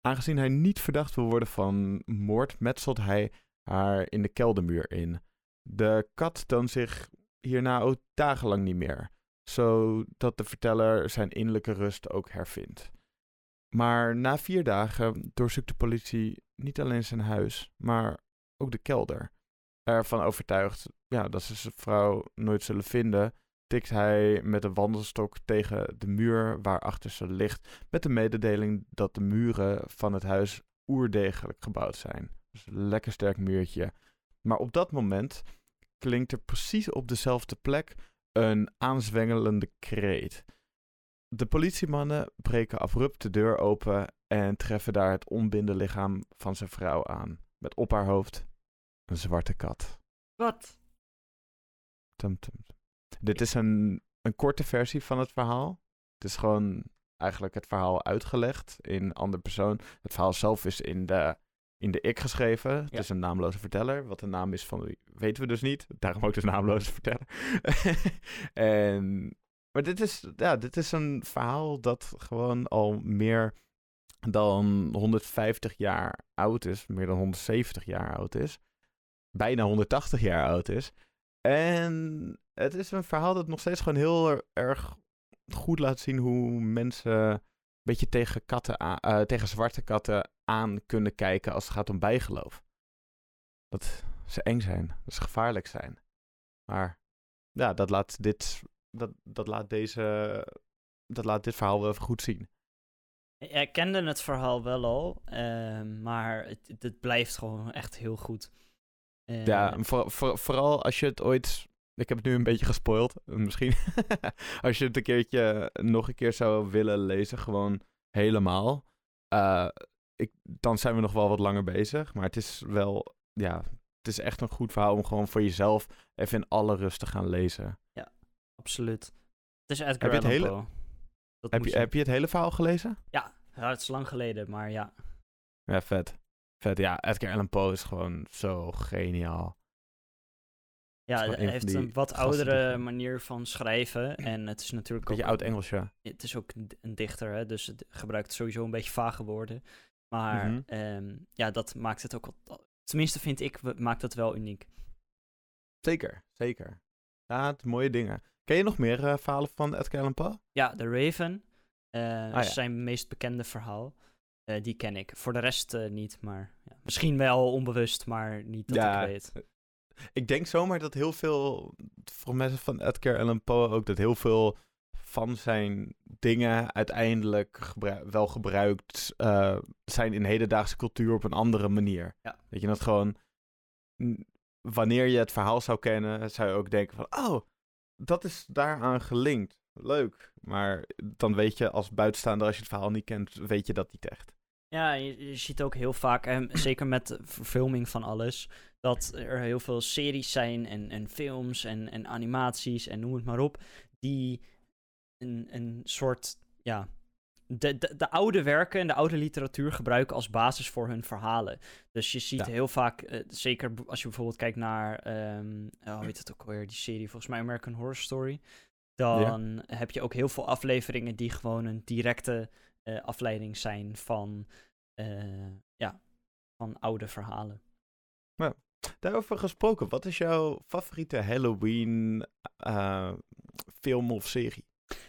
Aangezien hij niet verdacht wil worden van moord, metselt hij haar in de keldermuur in. De kat toont zich hierna ook dagenlang niet meer, zodat de verteller zijn innerlijke rust ook hervindt. Maar na vier dagen doorzoekt de politie niet alleen zijn huis, maar ook de kelder. Ervan overtuigd ja, dat ze zijn vrouw nooit zullen vinden, tikt hij met een wandelstok tegen de muur waarachter ze ligt, met de mededeling dat de muren van het huis oerdegelijk gebouwd zijn. Dus een lekker sterk muurtje. Maar op dat moment klinkt er precies op dezelfde plek een aanzwengelende kreet. De politiemannen breken abrupt de deur open en treffen daar het onbinde lichaam van zijn vrouw aan. Met op haar hoofd een zwarte kat. Wat? Tum, tum, tum. Dit is een, een korte versie van het verhaal. Het is gewoon eigenlijk het verhaal uitgelegd in andere persoon. Het verhaal zelf is in de, in de ik geschreven. Het is een naamloze verteller. Wat de naam is van wie weten we dus niet. Daarom ook de naamloze verteller. en, maar dit is, ja, dit is een verhaal dat gewoon al meer dan 150 jaar oud is. Meer dan 170 jaar oud is. Bijna 180 jaar oud is. En het is een verhaal dat nog steeds gewoon heel erg goed laat zien hoe mensen een beetje tegen, katten eh, tegen zwarte katten aan kunnen kijken als het gaat om bijgeloof. Dat ze eng zijn, dat ze gevaarlijk zijn. Maar ja, dat laat dit, dat, dat laat deze, dat laat dit verhaal wel even goed zien. Ik kende het verhaal wel al, ehm, maar het, het blijft gewoon echt heel goed. Eh, Ja, voor- vooral als je het ooit. Ik heb het nu een beetje gespoild. Misschien. als je het een keertje nog een keer zou willen lezen, gewoon helemaal. eh, ik, dan zijn we nog wel wat langer bezig. Maar het is wel. Ja, het is echt een goed verhaal om gewoon voor jezelf even in alle rust te gaan lezen. Absoluut. Het is Edgar Heb je het Allan hele- Poe. Dat Heb moet je, heb je het hele verhaal gelezen? Ja, ja, het is lang geleden, maar ja. Ja, vet. Vet, ja. Edgar Allan Poe is gewoon zo geniaal. Ja, hij heeft een wat die oudere manier van schrijven. En het is natuurlijk Beetje ook... oud Engels, ja. Het is ook een, dichter, hè, dus het gebruikt sowieso een beetje vage woorden. Maar Mhm. ehm, ja, dat maakt het ook... wel- Tenminste vind ik, maakt het wel uniek. Zeker, zeker. Ja, het mooie dingen. Ken je nog meer eh, verhalen van Edgar Allan Poe? Ja, The Raven eh, ja. is zijn meest bekende verhaal. Eh, die ken ik. Voor de rest niet, maar ja, misschien wel onbewust, maar niet dat Ja, ik weet. Ik denk zomaar dat heel veel, voor mensen van Edgar Allan Poe ook, dat heel veel van zijn dingen uiteindelijk gebru- wel gebruikt zijn in hedendaagse cultuur op een andere manier. Weet je, dat gewoon, wanneer je het verhaal zou kennen, zou je ook denken van, oh, dat is daaraan gelinkt. Leuk. Maar dan weet je als buitenstaander, als je het verhaal niet kent, weet je dat niet echt. Ja, je, je ziet ook heel vaak, en zeker met de verfilming van alles, dat er heel veel series zijn en, en films en, en animaties en noem het maar op, die een, een soort, ja, de, de, de oude werken en de oude literatuur gebruiken als basis voor hun verhalen. Dus je ziet Ja. heel vaak, eh, zeker als je bijvoorbeeld kijkt naar, ehm oh, hoe heet het ook alweer, die serie, volgens mij American Horror Story. Dan heb je ook heel veel afleveringen die gewoon een directe eh, afleiding zijn van, eh, ja, van oude verhalen. Daarover gesproken, wat is jouw favoriete Halloween film of serie?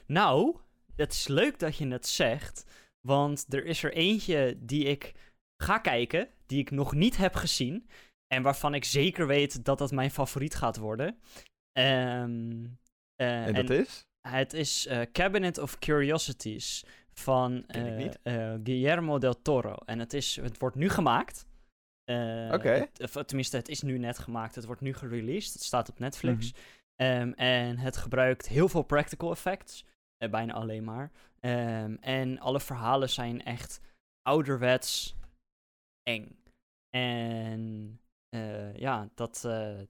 Nou, het is leuk dat je het zegt, want er is er eentje die ik ga kijken, die ik nog niet heb gezien, en waarvan ik zeker weet dat dat mijn favoriet gaat worden. Ehm, eh, En dat is? Het is eh, Cabinet of Curiosities van eh, Guillermo del Toro. En het, is, het wordt nu gemaakt. Oké. tenminste, het is nu net gemaakt. Het wordt nu gereleased. Het staat op Netflix. Mhm. Ehm, en het gebruikt heel veel practical effects. Eh, bijna alleen maar. Ehm, en alle verhalen zijn echt ouderwets eng. En eh, ja, dat eh,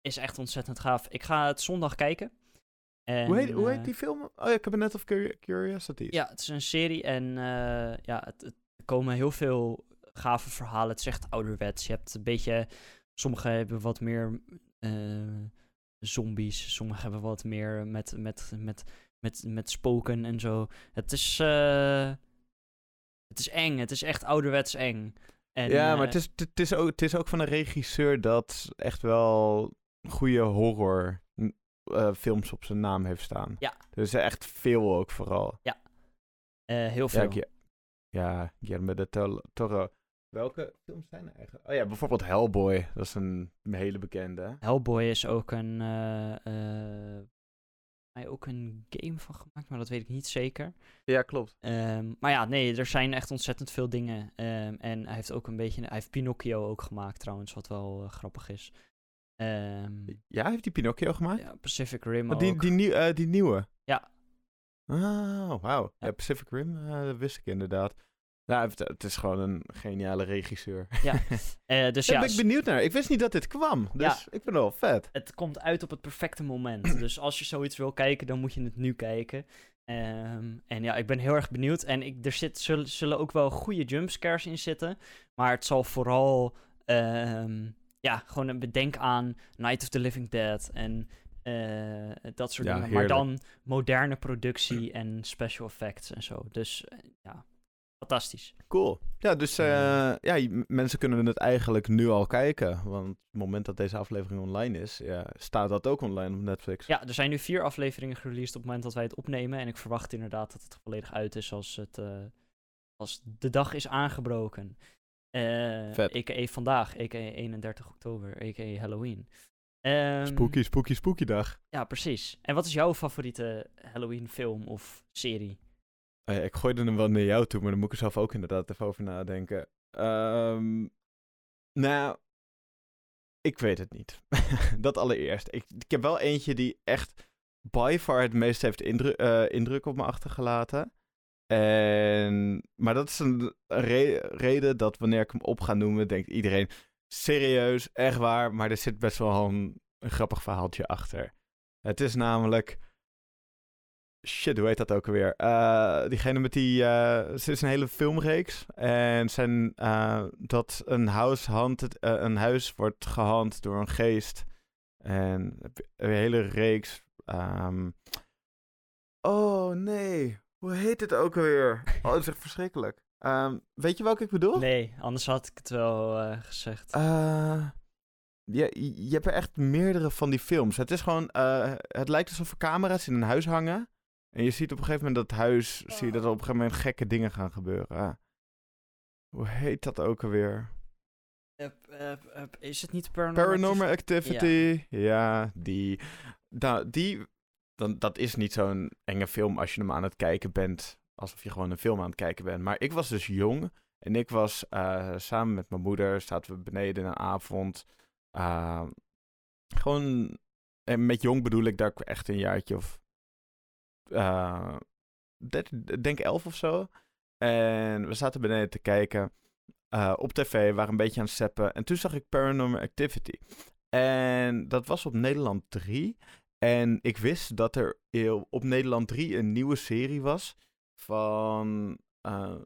is echt ontzettend gaaf. Ik ga het zondag kijken. En, hoe, heet, hoe heet die film? Oh ja, Cabinet of Curi- Curiosities. ja, het is een serie en ja, het, het- er komen heel veel gave verhalen. Het is echt ouderwets. Je hebt een beetje... Sommige hebben wat meer zombies. Sommige hebben wat meer met, met, met, met, met spoken en zo. Het is... eh, het is eng. Het is echt ouderwets eng. En, ja, eh, maar het is, het, is ook, het is ook van een regisseur dat echt wel goede horror n- eh, films op zijn naam heeft staan. Ja. Dus echt veel ook vooral. eh, heel veel. Ja, ja Guillermo de Toro. Welke films zijn er eigenlijk? Oh ja, bijvoorbeeld Hellboy. Dat is een hele bekende. Hellboy is ook een... eh, eh, hij ook een game van gemaakt, maar dat weet ik niet zeker. Ja, klopt. Ehm, maar ja, nee, er zijn echt ontzettend veel dingen. Ehm, en hij heeft ook een beetje... Hij heeft Pinocchio ook gemaakt trouwens, wat wel eh, grappig is. Ehm, Ja, heeft die Pinocchio gemaakt? ja, Pacific Rim Oh, die, die, nieuw- eh, die nieuwe? Ja. Oh, wauw. Ja. Ja. Pacific Rim, dat wist ik inderdaad. Nou, het, het is gewoon een geniale regisseur. Ja, Eh, dus Daar ja, ben ik benieuwd naar. Ik wist niet dat dit kwam. Dus Ja. ik vind het wel vet. het komt uit op het perfecte moment. dus als je zoiets wil kijken, dan moet je het nu kijken. Ehm, en ja, ik ben heel erg benieuwd. En ik, er zit, zullen, zullen ook wel goede jumpscares in zitten. Maar het zal vooral, ehm, ja, gewoon een bedenk aan Night of the Living Dead en eh, dat soort Ja, dingen. Maar dan moderne productie en special effects en zo. Dus eh, ja, fantastisch. Cool. Ja, dus eh, ja, m- mensen kunnen het eigenlijk nu al kijken. Want op het moment dat deze aflevering online is, ja, staat dat ook online op Netflix. Ja, er zijn nu vier afleveringen gereleased op het moment dat wij het opnemen. En ik verwacht inderdaad dat het volledig uit is als, het, eh, als de dag is aangebroken. Eh. A.k.a. vandaag, a.k.a. 31 oktober, a.k.a. Halloween. Ehm, Spooky, spooky, spooky dag. Ja, precies. En wat is jouw favoriete Halloween film of serie? Oh ik gooide hem wel naar jou toe, maar dan moet ik er zelf ook inderdaad even over nadenken. Ehm, nou, ik weet het niet. dat allereerst. Ik, ik heb wel eentje die echt by far het meest heeft eh, indruk op me achtergelaten. En, maar dat is een re- reden dat wanneer ik hem op ga noemen, denkt iedereen serieus, echt waar, maar er zit best wel een grappig verhaaltje achter. Het is namelijk Shit, hoe heet dat ook alweer? Eh, diegene met die... eh het is een hele filmreeks. En zijn, eh, dat een, house hand, een huis wordt gehand door een geest. En een hele reeks... ehm, Oh, nee. Hoe heet het ook alweer? Oh, dat is echt verschrikkelijk. Ehm, weet je welke ik bedoel? Nee, anders had ik het wel gezegd. Je, je hebt er echt meerdere van die films. Het is gewoon, het lijkt alsof er camera's in een huis hangen. En je ziet op een gegeven moment dat huis, zie je dat er op een gegeven moment gekke dingen gaan gebeuren. Ah. Hoe heet dat ook alweer? Eh, eh, eh, is het niet Paranormal, Paranormal Activity? Ja, die. Nou, die. Dan, dat is niet zo'n enge film als je hem aan het kijken bent. Alsof je gewoon een film aan het kijken bent. Maar ik was dus jong. En ik was eh, samen met mijn moeder. Zaten we beneden in een avond. ah, gewoon en met jong bedoel ik dat ik echt een jaartje of... dertien- denk elf of zo. En we zaten beneden te kijken eh, op tv, waren een beetje aan het zeppen. En toen zag ik Paranormal Activity. En dat was op Nederland 3. En ik wist dat er op Nederland 3 een nieuwe serie was. Van eh,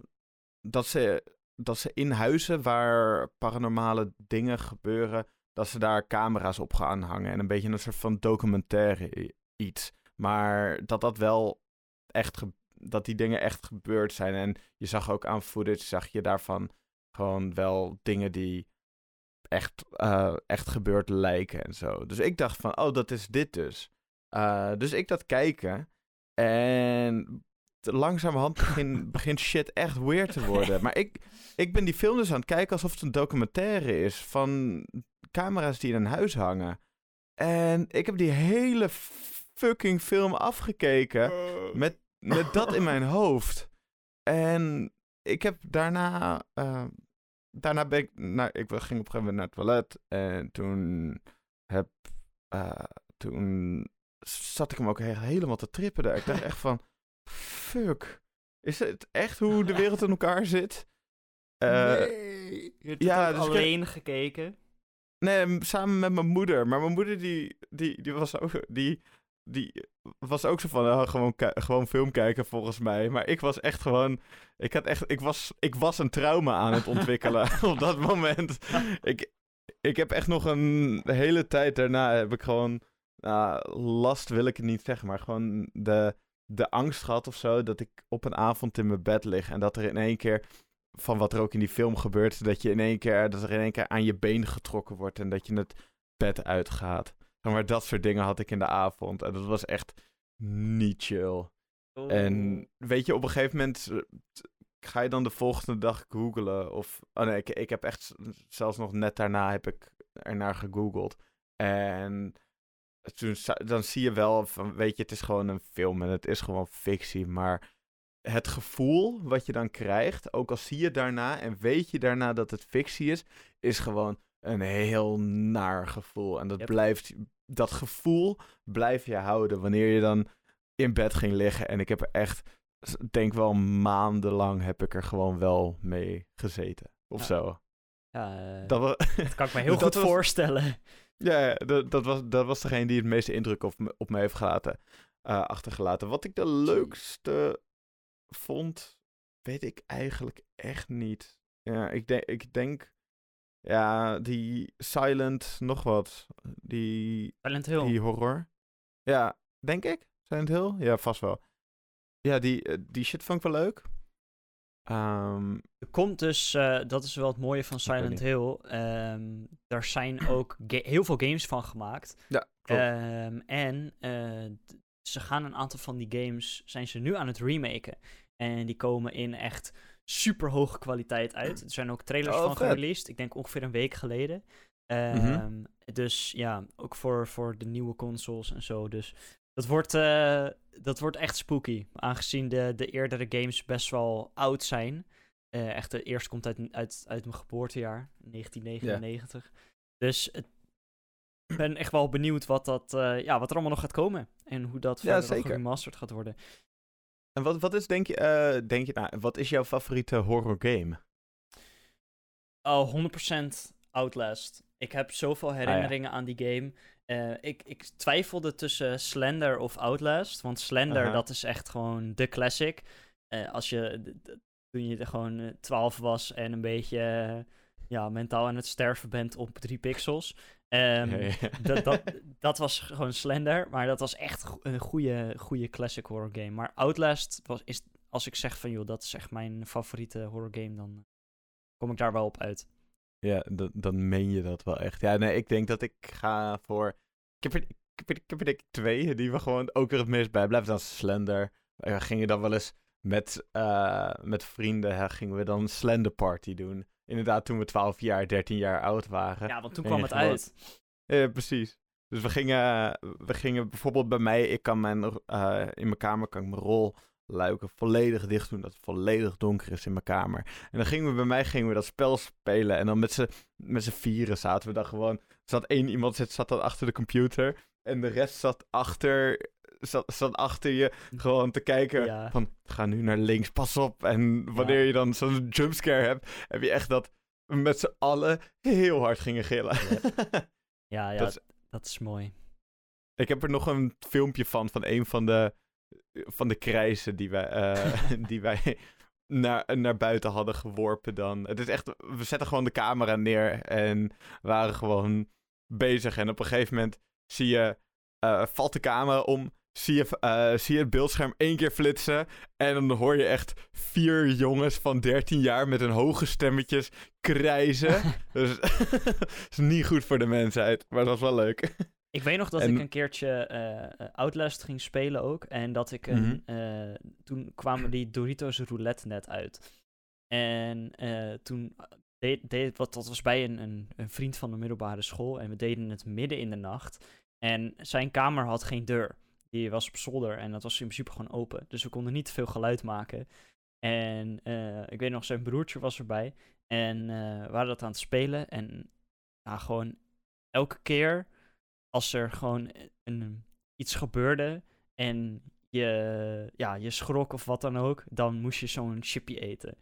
dat, ze, dat ze in huizen waar paranormale dingen gebeuren. Dat ze daar camera's op gaan hangen. En een beetje een soort van documentaire iets. Maar dat dat wel echt. Dat die dingen echt gebeurd zijn. En je zag ook aan footage. Zag je daarvan gewoon wel dingen die echt, eh, echt gebeurd lijken en zo. Dus ik dacht van, oh, dat is dit dus. Eh, dus ik dat kijken. En langzamerhand begin, begint shit echt weird te worden. Maar ik, ik ben die film dus aan het kijken alsof het een documentaire is van camera's die in een huis hangen. En ik heb die hele fucking film afgekeken met, met dat in mijn hoofd. En ik heb daarna. eh, daarna ben ik. Nou, ik ging op een gegeven moment naar het toilet. En toen heb. eh, toen zat ik hem ook he- helemaal te trippen daar. Ik dacht echt van. Fuck. Is het echt hoe de wereld in elkaar zit? Eh, nee. Je hebt ja, dus ik- alleen gekeken. Nee, samen met mijn moeder. Maar mijn moeder die, die, die, was, ook, die, die was ook zo van oh, gewoon, gewoon film kijken volgens mij. Maar ik was echt gewoon. Ik, had echt, ik, was, ik was een trauma aan het ontwikkelen op dat moment. Ik, ik heb echt nog een hele tijd daarna heb ik gewoon. nou, last wil ik het niet zeggen, maar gewoon de, de angst gehad of zo. Dat ik op een avond in mijn bed lig en dat er in één keer van wat er ook in die film gebeurt, dat je in één keer, dat er in één keer aan je been getrokken wordt en dat je het bed uitgaat. Maar dat soort dingen had ik in de avond. En dat was echt niet chill. En weet je, op een gegeven moment eh, ga je dan de volgende dag googlen of, oh nee, ik, ik heb echt zelfs nog net daarna heb ik ernaar gegoogeld. En toen, dan zie je wel van, weet je, het is gewoon een film en het is gewoon fictie, maar het gevoel wat je dan krijgt, ook al zie je daarna en weet je daarna dat het fictie is, is gewoon een heel naar gevoel. En dat Yep. blijft, dat gevoel blijf je houden wanneer je dan in bed ging liggen. En ik heb er echt, denk wel maandenlang heb ik er gewoon wel mee gezeten. Of Ja. zo. Ja, eh, Dat, kan ik me heel goed was- voorstellen. ja, dat, dat, was, dat was degene die het meeste indruk op me, op me heeft gelaten, eh, achtergelaten. Wat ik de leukste vond, weet ik eigenlijk echt niet. Ja, ik, denk ik denk, ja, die Silent nog wat. Die, Silent Hill. die horror. Ja, denk ik. Silent Hill? Ja, vast wel. Ja, die, eh, die shit vond ik wel leuk. Ehm, Er komt dus, eh, dat is wel het mooie van Silent. Hill. ehm er zijn ook heel veel games van gemaakt. ja, klopt. Ehm, en eh, ze gaan een aantal van die games, zijn ze nu aan het remaken. En die komen in echt super hoge kwaliteit uit. Er zijn ook trailers Oh, van vet. Mhm. gereleased. Ik denk ongeveer een week geleden. Ehm, Dus ja, ook voor, voor de nieuwe consoles en zo. Dus dat wordt, eh, dat wordt echt spooky. Aangezien de, de eerdere games best wel oud zijn. Eh, echt, de eerste komt uit, uit, uit mijn geboortejaar, 1999. Dus ik ben echt wel benieuwd wat, dat, eh, ja, wat er allemaal nog gaat komen. En hoe dat Ja, verder gaat worden. En wat, wat is, denk je, eh, denk je nou, wat is jouw favoriete horror game? Oh, 100% Outlast. Ik heb Ah, zoveel herinneringen aan die game. Eh, ik, ik twijfelde tussen Slender of Outlast. Want Slender, dat is echt gewoon de classic. Eh, als je, d- d- toen je er gewoon eh, 12 was en een beetje ja, mentaal aan het sterven bent op 3 pixels. Ehm, Ja, ja. dat, dat, dat was gewoon Slender, maar dat was echt een goede, goede classic horror game. Maar Outlast was, is, als ik zeg van joh, dat is echt mijn favoriete horror game, dan kom ik daar wel op uit. Ja, dan, dan meen je dat wel echt. Ja, nee, ik denk dat ik ga voor... Ik heb er, twee die we gewoon ook weer het meest bijblijven. Dat is Slender. We gingen dan wel eens met, eh, met vrienden, hè, gingen we dan Slender Party doen. Inderdaad, toen we 12 jaar, 13 jaar oud waren. Ja, want toen En kwam het gewoon- uit. Ja, precies. Dus we gingen, we gingen bijvoorbeeld bij mij, ik kan mijn, eh, in mijn kamer kan ik mijn rolluiken volledig dicht doen, dat het volledig donker is in mijn kamer. En dan gingen we bij mij gingen we dat spel spelen en dan met z'n met z'n vieren zaten we dan gewoon, er zat één iemand zat, zat dan achter de computer En de rest zat achter, zat, zat achter je gewoon te kijken Ja. van ga nu naar links, pas op. En wanneer Ja. je dan zo'n jumpscare hebt, heb je echt dat we met z'n allen heel hard gingen gillen. Ja, ja, Dat is- dat is mooi. Ik heb er nog een filmpje van, van een van de, van de krijzen die wij, eh, die wij naar, naar buiten hadden geworpen dan. Het is echt, we zetten gewoon de camera neer en waren gewoon bezig. En op een gegeven moment zie je, eh, valt de camera om, zie je, eh, zie je het beeldscherm één keer flitsen. En dan hoor je echt vier jongens van 13 jaar met hun hoge stemmetjes krijzen. dus is niet goed voor de mensheid, maar dat was wel leuk. Ik weet nog dat En- ik een keertje eh, Outlast ging spelen ook. En dat ik een. eh, toen kwamen die Doritos roulette net uit. En toen deed, deed wat dat was bij een, een, een vriend van de middelbare school. En we deden het midden in de nacht. En zijn kamer had geen deur. Die was op zolder en dat was in principe gewoon open. Dus we konden niet veel geluid maken. En eh, ik weet nog, zijn broertje was erbij. En eh, we waren dat aan het spelen. En ja, gewoon elke keer als er gewoon een, iets gebeurde en je, ja, je schrok of wat dan ook, dan moest je zo'n chippy eten.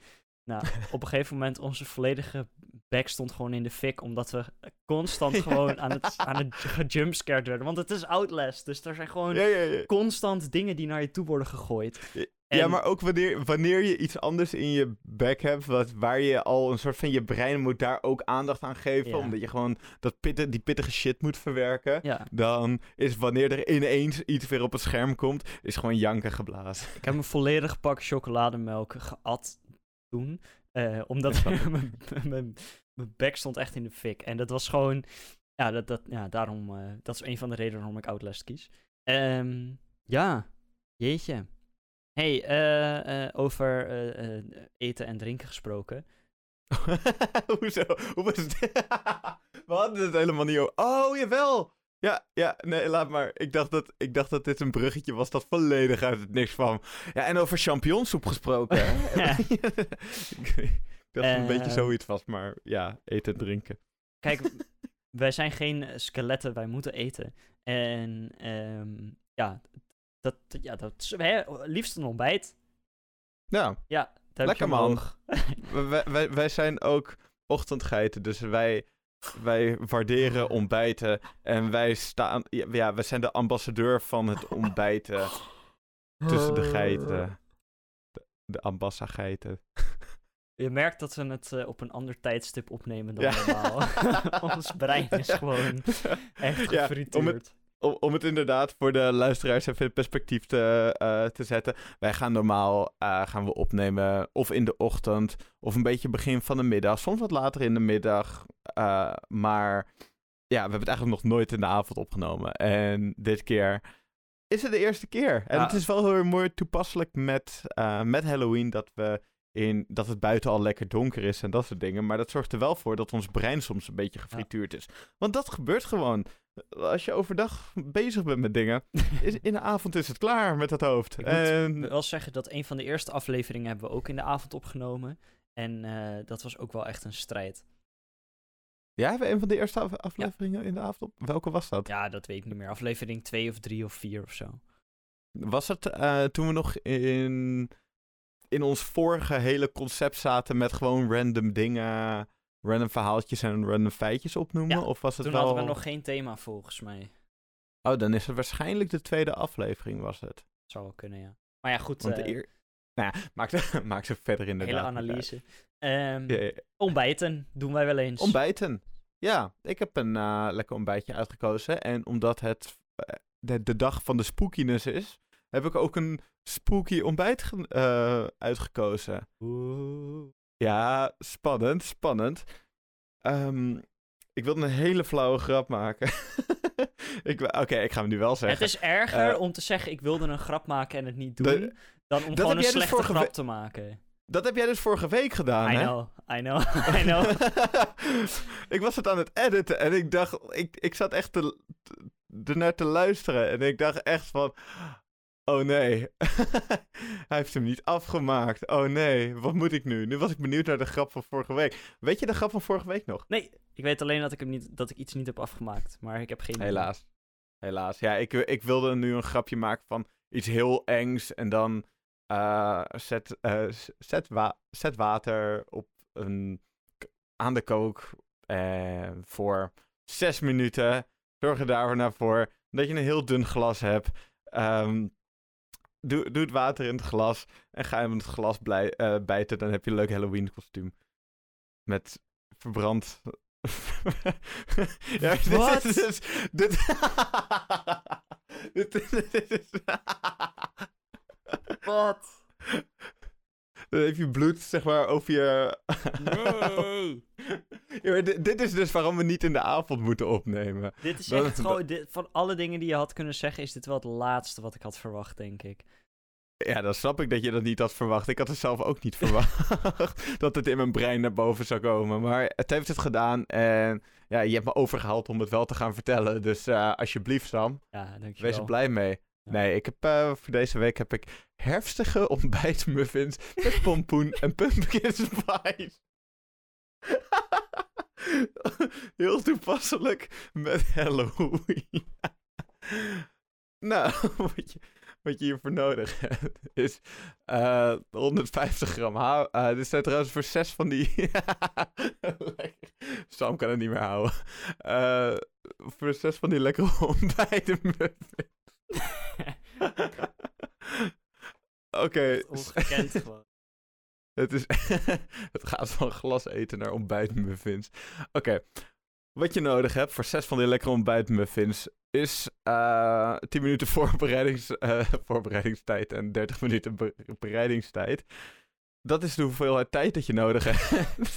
Nou, op een gegeven moment onze volledige bek stond gewoon in de fik, omdat we constant Ja. gewoon aan het, aan het gejumpscared werden. Want het is Outlast, dus er zijn gewoon Ja, ja, ja. constant dingen die naar je toe worden gegooid. Ja, maar ook wanneer, wanneer je iets anders in je bek hebt, wat, waar je al een soort van je brein moet daar ook aandacht aan geven, Ja. omdat je gewoon dat pitte, die pittige shit moet verwerken, Ja, dan is wanneer er ineens iets weer op het scherm komt, is gewoon janken geblazen. ik heb een volledig pak chocolademelk geat toen. eh, omdat mijn, bek stond echt in de fik. En dat was gewoon... Ja, dat, dat, ja daarom... eh, dat is een van de redenen waarom ik Outlast kies. Ehm, ja, jeetje. hey, eh, over eten en drinken gesproken. Hoezo? Hoe was het? We hadden het helemaal niet over. Oh, jawel! Ja, ja, nee, laat maar. Ik dacht, dat, ik dacht dat dit een bruggetje was dat volledig uit het niks kwam. Ja, en over champignonsoep gesproken. Ja. ik dacht het een beetje Eh. zoiets was, maar ja, eten en drinken. Kijk, wij zijn geen skeletten, wij moeten eten. En ehm, ja, dat, ja, dat hè, liefst een ontbijt. Ja, Ja, Lekker, man. wij, wij, wij zijn ook ochtendgeiten, dus wij, wij waarderen ontbijten. En wij staan, ja, wij zijn de ambassadeur van het ontbijten tussen de geiten. De, de ambassageiten. Je merkt dat we het eh, op een ander tijdstip opnemen dan Ja. normaal. Ons brein is gewoon echt Ja, om het- om, om het inderdaad voor de luisteraars even in perspectief te, eh, te zetten. Wij gaan normaal eh, gaan we opnemen of in de ochtend of een beetje begin van de middag. Soms wat later in de middag. Eh, maar ja, we hebben het eigenlijk nog nooit in de avond opgenomen. En dit keer is het de eerste keer. En Ja. het is wel heel mooi toepasselijk met, eh, met Halloween dat we... In, dat het buiten al lekker donker is en dat soort dingen. Maar dat zorgt er wel voor dat ons brein soms een beetje gefrituurd is. Want dat gebeurt gewoon. Als je overdag bezig bent met dingen, is, in de avond is het klaar met het hoofd. Ik moet En, wel zeggen dat een van de eerste afleveringen hebben we ook in de avond opgenomen. En eh, dat was ook wel echt een strijd. Ja, hebben we een van de eerste af- afleveringen in de avond op? Welke was dat? Ja, dat weet ik niet meer. Aflevering 2 of 3 of 4 of zo. Was het eh, toen we nog in, in ons vorige hele concept zaten met gewoon random dingen, random verhaaltjes en random feitjes opnoemen? Ja, of was het Toen wel... hadden we nog geen thema volgens mij. Oh, dan is het waarschijnlijk de tweede aflevering was het. Zou wel kunnen, ja. Maar ja, goed. Want de eh, eer... Nou ja, maakt, maakt er verder inderdaad hele analyse. Ehm, Ja, ja. Ontbijten doen wij wel eens. Ontbijten. Ja, ik heb een eh, lekker ontbijtje uitgekozen. En omdat het eh, de, de dag van de spookiness is, heb ik ook een spooky ontbijt eh, uitgekozen. Oeh. Ja, spannend, spannend. Ehm, ik wilde een hele flauwe grap maken. Oké, ik ga hem nu wel zeggen. Het is erger om te zeggen ik wilde een grap maken en het niet de- doen, dan om dat gewoon een dus slechte grap te maken. Dat heb jij dus vorige week gedaan, I hè? know, I know, I know. ik was het aan het editen en ik dacht, ik, ik zat echt te, te, ernaar te luisteren. En ik dacht echt van, oh nee, hij heeft hem niet afgemaakt. Oh nee, wat moet ik nu? Nu was ik benieuwd naar de grap van vorige week. Weet je de grap van vorige week nog? Nee, ik weet alleen dat ik, hem niet, dat ik iets niet heb afgemaakt, maar ik heb geen idee. Helaas. Helaas. Ja, ik, ik wilde nu een grapje maken van iets heel engs. En dan eh, zet, eh, zet, wa- zet water op een, aan de kook eh, voor zes minuten. Zorg er daarna voor dat je een heel dun glas hebt. Ehm, doe, doe het water in het glas en ga hem in het glas blij, bijten. Dan heb je een leuk Halloween kostuum. Met verbrand... ja, dit Wat? is dus- dit, dit, dit is... Wat? Dan heb je bloed, zeg maar, over je... Nee. Ja, maar dit, dit is dus waarom we niet in de avond moeten opnemen. Dit is echt gewoon... Dit, van alle dingen die je had kunnen zeggen, is dit wel het laatste wat ik had verwacht, denk ik. Ja, dan snap ik dat je dat niet had verwacht. Ik had het zelf ook niet verwacht dat het in mijn brein naar boven zou komen. Maar het heeft het gedaan en ja, je hebt me overgehaald om het wel te gaan vertellen. Dus eh, alsjeblieft Sam, Ja, dankjewel. wees er blij mee. Nee, ik heb, eh, voor deze week heb ik herfstige ontbijtmuffins met pompoen en pumpkin spice. Heel toepasselijk met Halloween. nou, wat je, wat je hiervoor nodig hebt is eh 150 gram hout. Eh dit zijn trouwens voor zes van die... Lekker. Sam kan het niet meer houden. Eh, voor zes van die lekkere ontbijtmuffins. Oké, Ongekend gewoon. het, is het gaat van glas eten naar ontbijtmuffins. Oké, wat je nodig hebt voor zes van die lekkere ontbijtmuffins is eh 10 minuten voorbereidings, eh, voorbereidingstijd en 30 minuten be- bereidingstijd. Dat is de hoeveelheid tijd dat je nodig hebt.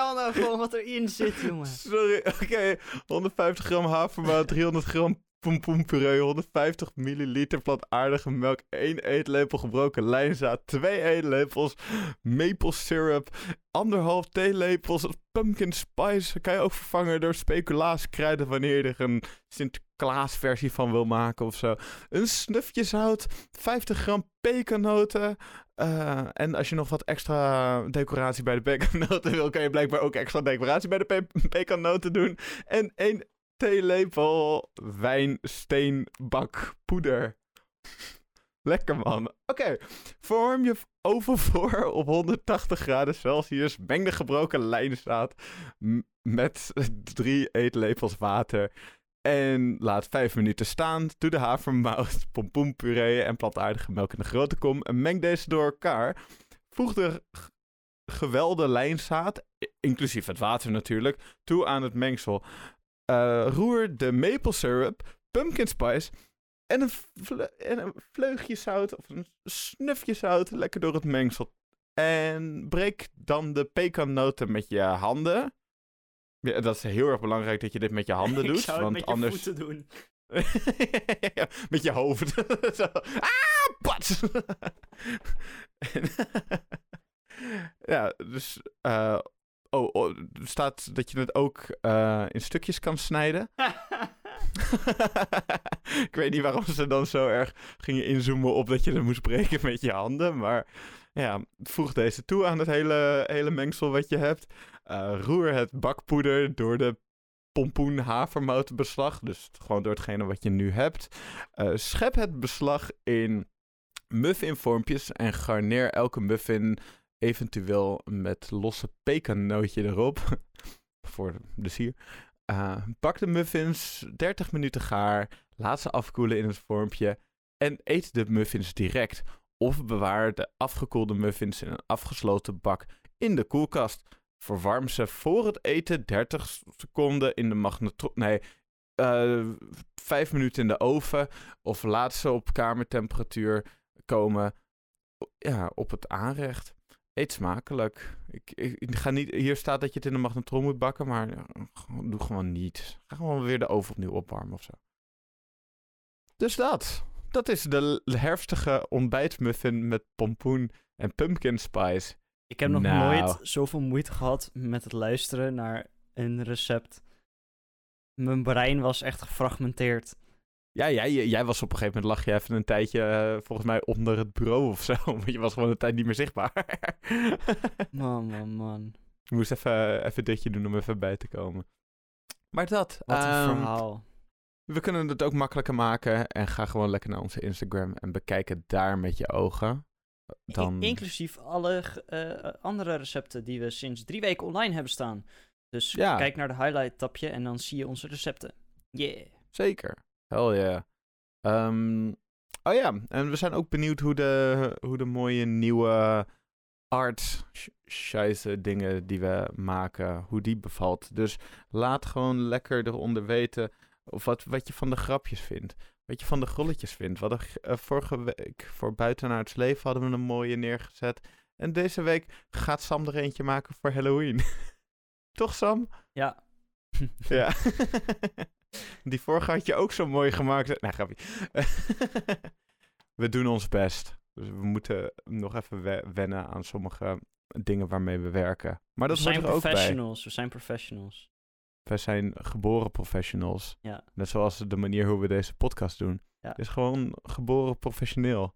Vertel nou gewoon wat erin zit, jongen. Sorry, oké. 150 gram havermout, 300 gram pompoenpuree, 150 milliliter plantaardige melk, 1 eetlepel gebroken lijnzaad, 2 eetlepels maple syrup, anderhalf theelepels pumpkin spice. Kan je ook vervangen door speculaaskruiden wanneer er een Sinterklaas versie van wil maken of zo. Een snufje zout, 50 gram pekannoten. eh, en als je nog wat extra decoratie bij de pekannoten wil, kan je blijkbaar ook extra decoratie bij de pe- doen. En één theelepel wijnsteenbakpoeder. Lekker man. Oké, vorm je oven voor op 180 graden Celsius. Meng de gebroken lijnzaad m- met drie eetlepels water. En laat 5 minuten staan. Doe de havermout, pompoenpuree en plantaardige melk in de grote kom. En meng deze door elkaar. Voeg de gewelde lijnzaad, inclusief het water natuurlijk, toe aan het mengsel. Eh, roer de maple syrup, pumpkin spice en een, en een vleugje zout of een snufje zout lekker door het mengsel. En breek dan de pekannoten met je handen. Ja, dat is heel erg belangrijk dat je dit met je handen ik doet. zou het want met je anders. voeten doen. Met je hoofd. Zo. Ah, pats! En- ja, dus. eh, oh, oh, er staat dat je het ook eh, in stukjes kan snijden. ik weet niet waarom ze dan zo erg gingen inzoomen op dat je het moest breken met je handen. Maar ja, voeg deze toe aan het hele, hele mengsel wat je hebt. Eh, roer het bakpoeder door de pompoen havermoutbeslag. Dus gewoon door hetgene wat je nu hebt. Eh, schep het beslag in muffinvormpjes en garneer elke muffin eventueel met losse pekannootje erop. Voor de sier. Eh, bak de muffins 30 minuten gaar. Laat ze afkoelen in het vormpje. En eet de muffins direct. Of bewaar de afgekoelde muffins in een afgesloten bak in de koelkast. Verwarm ze voor het eten 30 seconden in de magnetron... Nee, eh 5 minuten in de oven. Of laat ze op kamertemperatuur komen ja, op het aanrecht. Eet smakelijk. Ik, ik, ik ga niet, hier staat dat je het in de magnetron moet bakken, maar gewoon- doe gewoon niet. Ga gewoon weer de oven opnieuw opwarmen of zo. Dus dat. Dat is de herfstige ontbijtmuffin met pompoen en pumpkin spice. Ik heb nog Nou. nooit zoveel moeite gehad met het luisteren naar een recept. Mijn brein was echt gefragmenteerd. Ja, jij, jij was op een gegeven moment, lag je even een tijdje eh, volgens mij onder het bureau of zo. Want je was gewoon een tijd niet meer zichtbaar. Man, man, man. Je moest even, even ditje doen om even bij te komen. Maar dat. Wat een ehm, verhaal. We kunnen het ook makkelijker maken. En ga gewoon lekker naar onze Instagram en bekijk het daar met je ogen. Dan... Inclusief alle eh, andere recepten die we sinds drie weken online hebben staan. Dus Ja. kijk naar de highlight tapje en dan zie je onze recepten. Yeah. Zeker. Hell yeah. Ehm, oh ja, en we zijn ook benieuwd hoe de, hoe de mooie nieuwe art scheisse dingen die we maken, hoe die bevalt. Dus laat gewoon lekker eronder weten of wat, wat je van de grapjes vindt. Wat je van de grolletjes vindt. Hadden eh, vorige week voor Buitenaards Leven hadden we een mooie neergezet. En deze week gaat Sam er eentje maken voor Halloween. Toch Sam? Ja. Ja. Die vorige had je ook zo mooi gemaakt. Nee, grapje. we doen ons best. Dus we moeten nog even we- wennen aan sommige dingen waarmee we werken. Maar dat we zijn er ook bij. professionals. We zijn professionals. Wij zijn geboren professionals. Ja. Net zoals de manier hoe we deze podcast doen. Ja. Is gewoon geboren professioneel.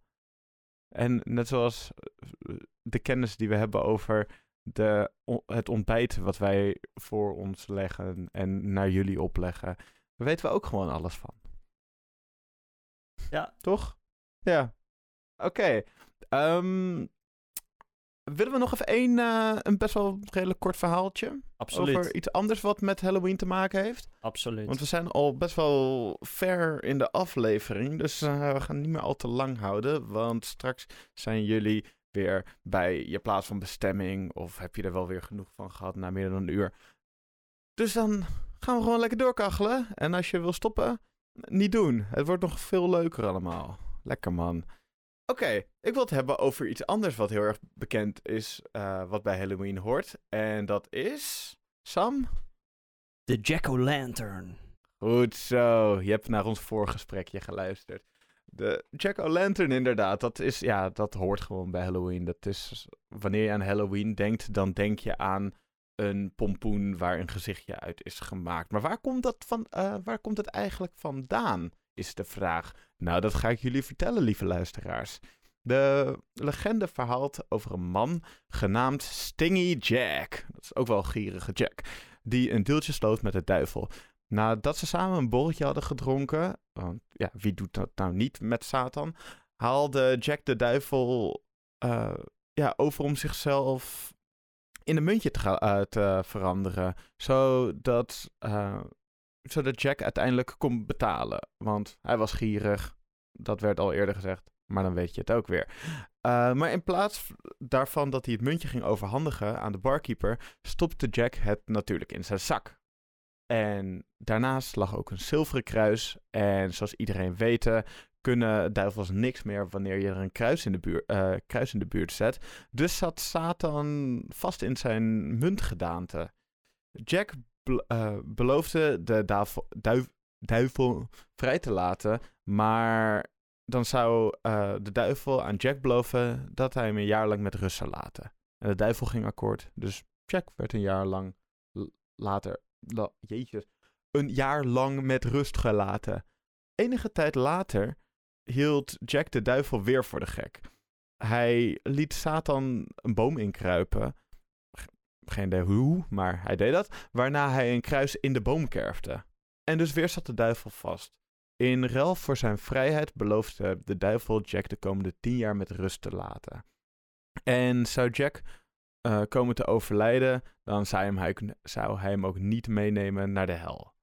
En net zoals eh, de kennis die we hebben over de, het ontbijt wat wij voor ons leggen en naar jullie opleggen, daar weten we ook gewoon alles van. Ja. Toch? Ja. Oké. Ehm, willen we nog even één, eh, een best wel redelijk kort verhaaltje? Absoluut. Over iets anders wat met Halloween te maken heeft? Absoluut. Want we zijn al best wel ver in de aflevering. Dus eh, we gaan niet meer al te lang houden. Want straks zijn jullie weer bij je plaats van bestemming. Of heb je er wel weer genoeg van gehad na meer dan een uur. Dus dan gaan we gewoon lekker doorkachelen. En als je wil stoppen, niet doen. Het wordt nog veel leuker allemaal. Lekker man. Oké, ik wil het hebben over iets anders wat heel erg bekend is. eh, wat bij Halloween hoort. En dat is. Sam? De Jack-o'-lantern. Goed zo, je hebt naar ons voorgesprekje geluisterd. De Jack-o'-lantern inderdaad, dat, is, ja, dat hoort gewoon bij Halloween. Dat is, wanneer je aan Halloween denkt, dan denk je aan een pompoen waar een gezichtje uit is gemaakt. Maar waar komt, dat van, eh, waar komt het eigenlijk vandaan, is de vraag. Nou, dat ga ik jullie vertellen, lieve luisteraars. De legende verhaalt over een man genaamd Stingy Jack. Dat is ook wel gierige Jack. Die een deeltje sloot met de duivel. Nadat ze samen een borreltje hadden gedronken, want ja, wie doet dat nou niet met Satan, haalde Jack de duivel eh, ja, over om zichzelf in een muntje te, eh, te veranderen, zodat, eh, zodat Jack uiteindelijk kon betalen. Want hij was gierig, dat werd al eerder gezegd, maar dan weet je het ook weer. Eh, maar in plaats daarvan dat hij het muntje ging overhandigen aan de barkeeper, stopte Jack het natuurlijk in zijn zak. En daarnaast lag ook een zilveren kruis. En zoals iedereen weet, kunnen duivels niks meer wanneer je er een kruis in de, buurt, eh, kruis in de buurt zet. Dus zat Satan vast in zijn muntgedaante. Jack eh, beloofde de duivel, vrij te laten, maar dan zou eh, de duivel aan Jack beloven dat hij hem een jaar lang met rust zou laten. En de duivel ging akkoord, dus Jack werd een jaar lang later, la- jeetje, een jaar lang met rust gelaten. Enige tijd later hield Jack de duivel weer voor de gek. Hij liet Satan een boom inkruipen. Geen idee hoe, maar hij deed dat. Waarna hij een kruis in de boom kerfde. En dus weer zat de duivel vast. In ruil voor zijn vrijheid beloofde de duivel Jack de komende tien jaar met rust te laten. En zou Jack eh, komen te overlijden, dan zou, hem hij, zou hij hem ook niet meenemen naar de hel.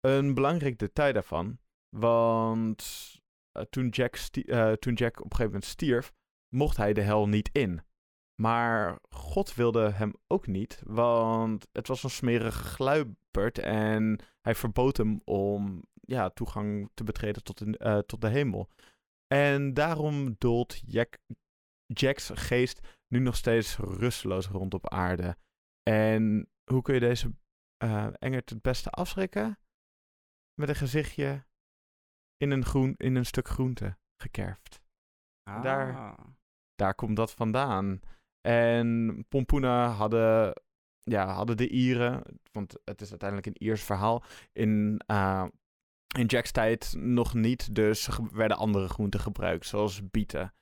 Een belangrijk detail daarvan, want eh, toen, Jack eh, toen Jack op een gegeven moment stierf, mocht hij de hel niet in. Maar God wilde hem ook niet, want het was een smerige gluiperd en hij verbood hem om ja, toegang te betreden tot de, eh, tot de hemel. En daarom doelt Jack, Jack's geest nu nog steeds rusteloos rond op aarde. En hoe kun je deze eh engert het beste afschrikken? Met een gezichtje in een, groen, in een stuk groente gekerfd. Daar- Ah. Daar komt dat vandaan. En pompoenen hadden, ja, hadden de Ieren, want het is uiteindelijk een Iers verhaal, in, eh, in Jack's tijd nog niet. Dus werden andere groenten gebruikt, zoals bieten.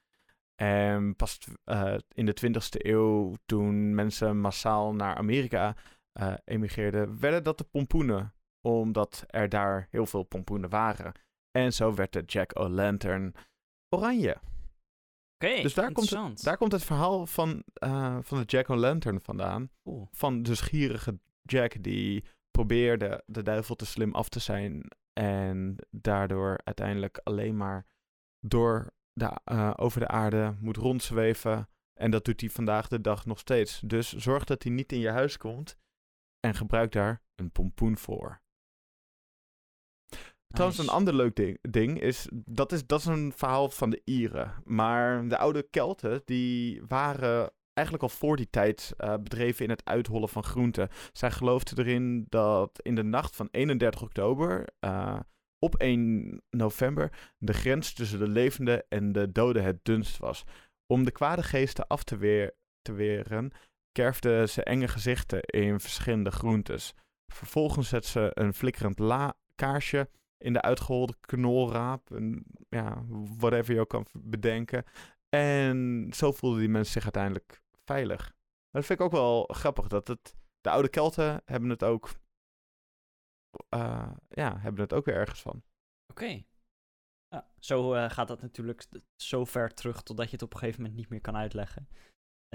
En pas eh, in de 20e eeuw, toen mensen massaal naar Amerika eh, emigreerden, werden dat de pompoenen. omdat er daar heel veel pompoenen waren. En zo werd de Jack-o'-lantern oranje. Dus daar komt, het, daar komt het verhaal van, eh, van de Jack-o'-lantern vandaan. Cool. Van de gierige Jack die probeerde de duivel te slim af te zijn. En daardoor uiteindelijk alleen maar door de, eh, over de aarde moet rondzweven. En dat doet hij vandaag de dag nog steeds. Dus zorg dat hij niet in je huis komt. En gebruik daar een pompoen voor. Trouwens, een ander leuk ding, ding is, dat is, dat is een verhaal van de Ieren. Maar de oude Kelten, die waren eigenlijk al voor die tijd eh, bedreven in het uithollen van groenten. Zij geloofden erin dat in de nacht van 31 oktober eh, op 1 november de grens tussen de levende en de doden het dunst was. Om de kwade geesten af te, weer, te weren, kerfden ze enge gezichten in verschillende groentes. Vervolgens zetten ze een flikkerend la kaarsje in de uitgeholde knolraap. En, ja, whatever je ook kan bedenken. En zo voelden die mensen zich uiteindelijk veilig. Maar dat vind ik ook wel grappig. Dat het, de oude Kelten hebben het ook... eh, ja, hebben het ook weer ergens van. Oké. Ja, zo eh, gaat dat natuurlijk zo ver terug totdat je het op een gegeven moment niet meer kan uitleggen.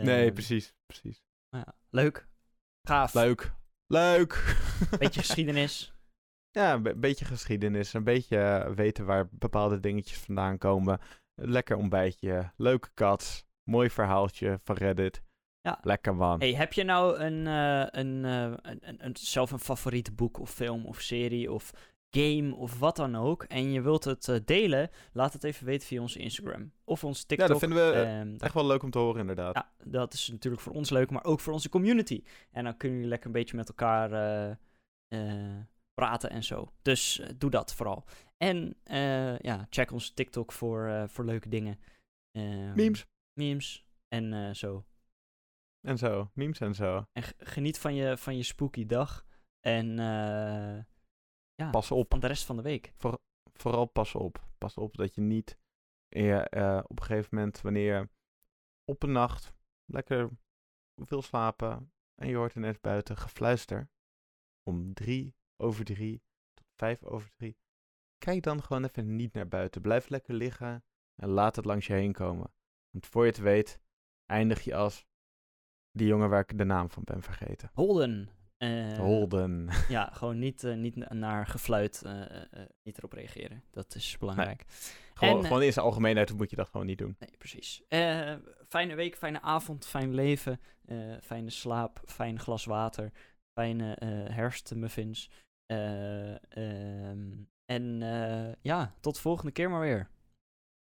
nee, Ehm, precies. precies. nou ja, leuk. Gaaf. Leuk. Leuk. Beetje geschiedenis. Ja, een be- beetje geschiedenis. Een beetje eh, weten waar bepaalde dingetjes vandaan komen. Lekker ontbijtje. Leuke kat. Mooi verhaaltje van Reddit. Ja. Lekker man. Hey, heb je nou een, eh, een, eh, een, een, een- zelf een favoriete boek of film of serie of game of wat dan ook en je wilt het delen? Laat het even weten via onze Instagram of onze TikTok. ja, dat vinden we eh, Ehm, echt wel leuk om te horen inderdaad. Ja, dat is natuurlijk voor ons leuk, maar ook voor onze community. En dan kunnen jullie lekker een beetje met elkaar praten en zo. Dus eh, doe dat vooral. En eh, ja, check onze TikTok voor, eh, voor leuke dingen. Ehm, Memes. Memes en zo. En zo. Memes en zo. En geniet van je, van je spooky dag. En ja, Pas op. van de rest van de week. Vooral pas op. Pas op dat je niet op een gegeven moment, wanneer je op een nacht lekker wil slapen en je hoort ineens buiten gefluister om drie over drie tot vijf over drie. Kijk dan gewoon even niet naar buiten. Blijf lekker liggen en laat het langs je heen komen. Want voor je het weet, eindig je als die jongen waar ik de naam van ben vergeten. Holden. Eh, Holden. Ja, gewoon niet, eh, niet na- naar gefluit, eh, niet erop reageren. Dat is belangrijk. Gewoon, En, gewoon in zijn algemeenheid moet je dat gewoon niet doen. Nee, precies. Fijne week, fijne avond, fijn leven, fijne slaap, fijn glas water, fijne herfstmuffins. Eh, ehm, en eh, ja, tot de volgende keer maar weer.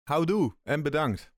Houdoe en bedankt.